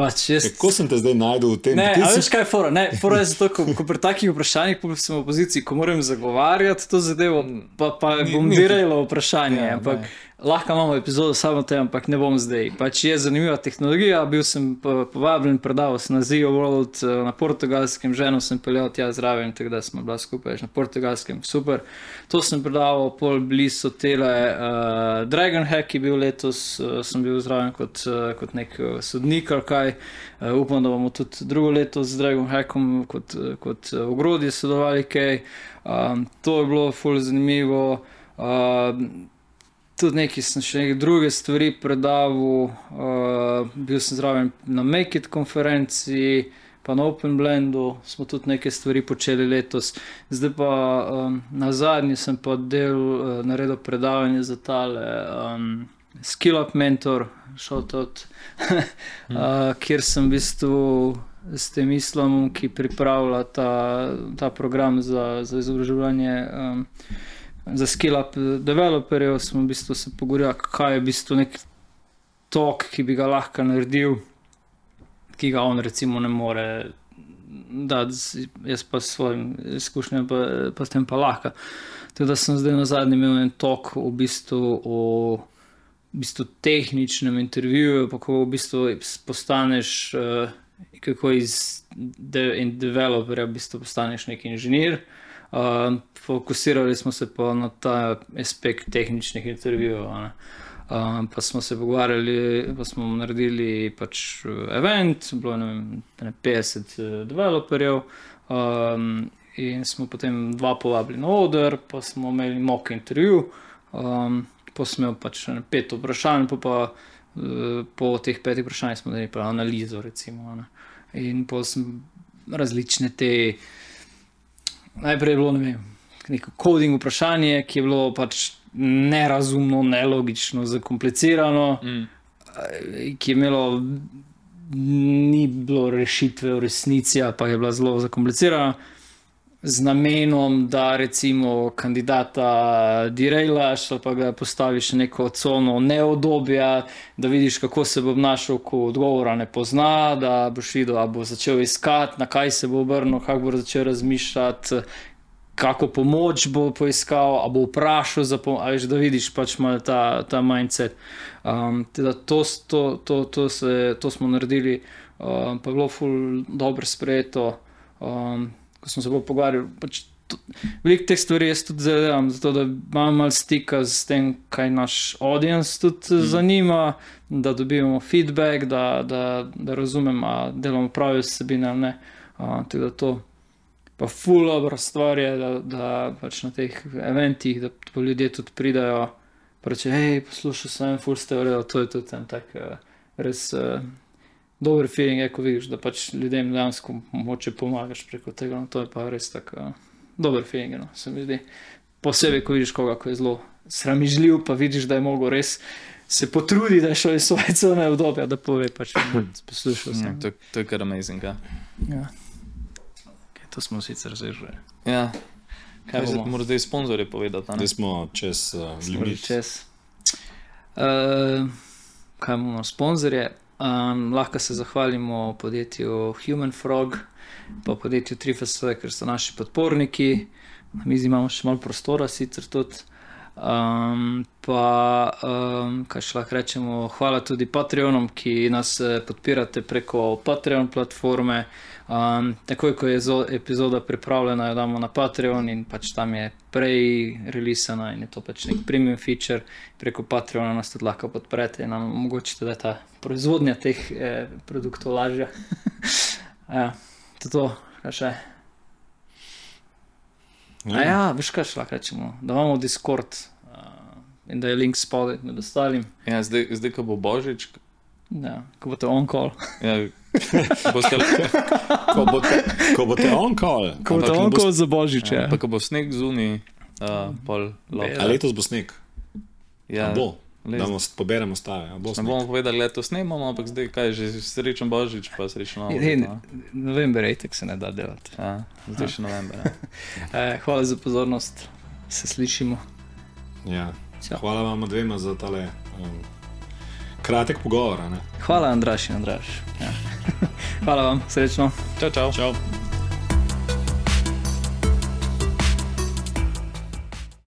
Pač jaz... Kako sem te zdaj najdel v tem? Ne, si... veš kaj je fora? Ne, fora je zato, ko, ko pri takih vprašanjih sem v opoziciji, ko moram zagovarjati to zadevo, pa, pa bom dirajal vprašanje. Ja, ampak, ne lahko imamo epizodo samo tem, ampak ne bom zdaj. Pač je zanimiva tehnologija. Bil sem povabljen, predal sem na Zio World eh, na portugalskem, ženo sem peljal tja zraven, tako da smo bila skupaj na portugalskem. Super. To sem predal pol blizu tele. Uh, Dragon Hack je bil letos, uh, sem bil zraven kot, uh, kot nek sodnik ali kaj. Uh, upam, da bomo tudi drugo leto z Dragon Hackom kot, kot uh, ogrodje sodelovali kaj. Um, to je bilo fully zanimivo. Uh, tudi nekaj sem še nekaj druge stvari predaval. Uh, bil sem zraven na Make It konferenci, pa na Open Blendu smo tudi nekaj stvari počeli letos. Zdaj pa um, na zadnji sem pa del uh, naredil predavanje za tale um, Skill Up Mentor, Shoutout, uh, kjer sem v bistvu. S tem islamom, ki pripravlja ta, ta program za, za izobraževanje um, za skill-up developerjev, smo v bistvu se pogovarjali, kaj je v bistvu nek tok, ki bi ga lahko naredil, ki ga on recimo ne more. Da, jaz pa s svojim izkušnjam, pa, pa s tem pa lahko. Tako da sem zdaj na zadnji imel en tok v bistvu o v bistvu tehničnem intervjuju, pa kako v bistvu postaneš, uh, kako iz de, developerja v bistvu postaneš nek inženir. Uh, fokusirali smo se pa na ta aspekt tehničnih intervjujev. Um, pa smo se pogovarjali, pa smo naredili pač eh, event, bilo je ne vem, ne 50 uh, developerjev. Um, in smo potem dva povabili na oder, pa smo imeli mock intervju, um, pa smo imeli pač pet vprašanj, pa, pa uh, po teh petih vprašanjih smo naredili analizo. Recimo, ne. in pa sem različne te. Najprej je bilo ne vem, neko coding vprašanje, ki je bilo pač nerazumno, nelogično, zakomplicirano, Mm. ki je imelo, ni bilo rešitve v resnici, pa je bila zelo zakomplicirana. Z namenom, da recimo kandidata direjlaš ali pa ga postaviš v neko cono neodobja, da vidiš, kako se bo obnašal, ko odgovora ne pozna, da boš videl, da bo začel iskati, na kaj se bo obrnil, kako bo začel razmišljati, kako pomoč bo poiskal, ali bo vprašal za pomoč, da vidiš pač malo ta, ta mindset. Um, teda to, to, to, to, se, to smo naredili, um, pa je bilo ful dobro sprejeto. Um, ko smo se bolj pogovarjali. Pač Veliko teh stvari jaz tudi zdaj delam, zato da imam malo stika z tem, kaj naš audience tudi mm. zanima, da dobimo feedback, da, da, da razumemo, da delamo pravi vsebine ali ne. Uh, tako da to. Pa ful dobra stvar je, da, da pač na teh eventih, da pa ljudje tudi pridajo. Pa reče, hej, poslušaj sem, ful ste vredo, to je tudi en tak uh, res. Uh, dober feeling je, ko vidiš, da pač ljudem dejansko moče pomagaš preko tega. No, to je pa res tako uh, dober feeling, no, se mi zdi. Posebej, ko vidiš koga, ko je zelo sramižljiv, pa vidiš, da je mogel res se potruditi, da je šel iz svoje cone obdobja, da pove, pač poslušal sem. Mm, to, to je kar amazing. Ja. Ja. Okay, to smo sicer zrežili. Ja. Kaj bomo? Morda zdaj sponzorje povedati. Zdaj smo čez uh, Smo že limit. čez. Uh, kaj imamo, sponzorje? Um, lahko se zahvalimo podjetju Human Frog, pa podjetju Trifas, ker so naši podporniki. Na mizi imamo še malo prostora, sicer tudi. Um, pa, um, kaj še lahko rečemo, hvala tudi Patreonom, ki nas eh, podpirate preko Patreon platforme. Um, takoj, ko je zo, epizoda pripravljena, jo damo na Patreon in pač tam je prej releasana in je to pač nek premium feature. Preko Patreona nas tudi lahko podprete in nam omogočite, da je ta proizvodnja teh eh, produktov lažja. ja, to je to, kaj še. Ja. ja, veš kaj še lahko rečemo, da imamo Discord uh, in da je link spodaj med ostalim. Ja, zdaj, zdaj, ko bo božič, Ja, ko boste on call. ja, boste, Ko boste, ko boste on call. Ko boste ampak ne on bo- call za božič. Ja. pa ko bo sneg zunaj, uh, pol. A lahko. letos bo sneg. Ja, Ja, bo. Da mu poberemo stave. a Bo Ne bomo povedali, da to snemamo, ampak zdaj kaj že srečen božič, pa srečno novo In, leto. a? november je tek se ne da delati. Ja, zdaj še november. Ja. Eh, hvala za pozornost, se slišimo. Ja. Hvala vam dvema za tale um, kratek pogovor. a ne? Hvala, Andraš in Andraš. Ja. hvala vam, srečno. Čau, čau. Čau.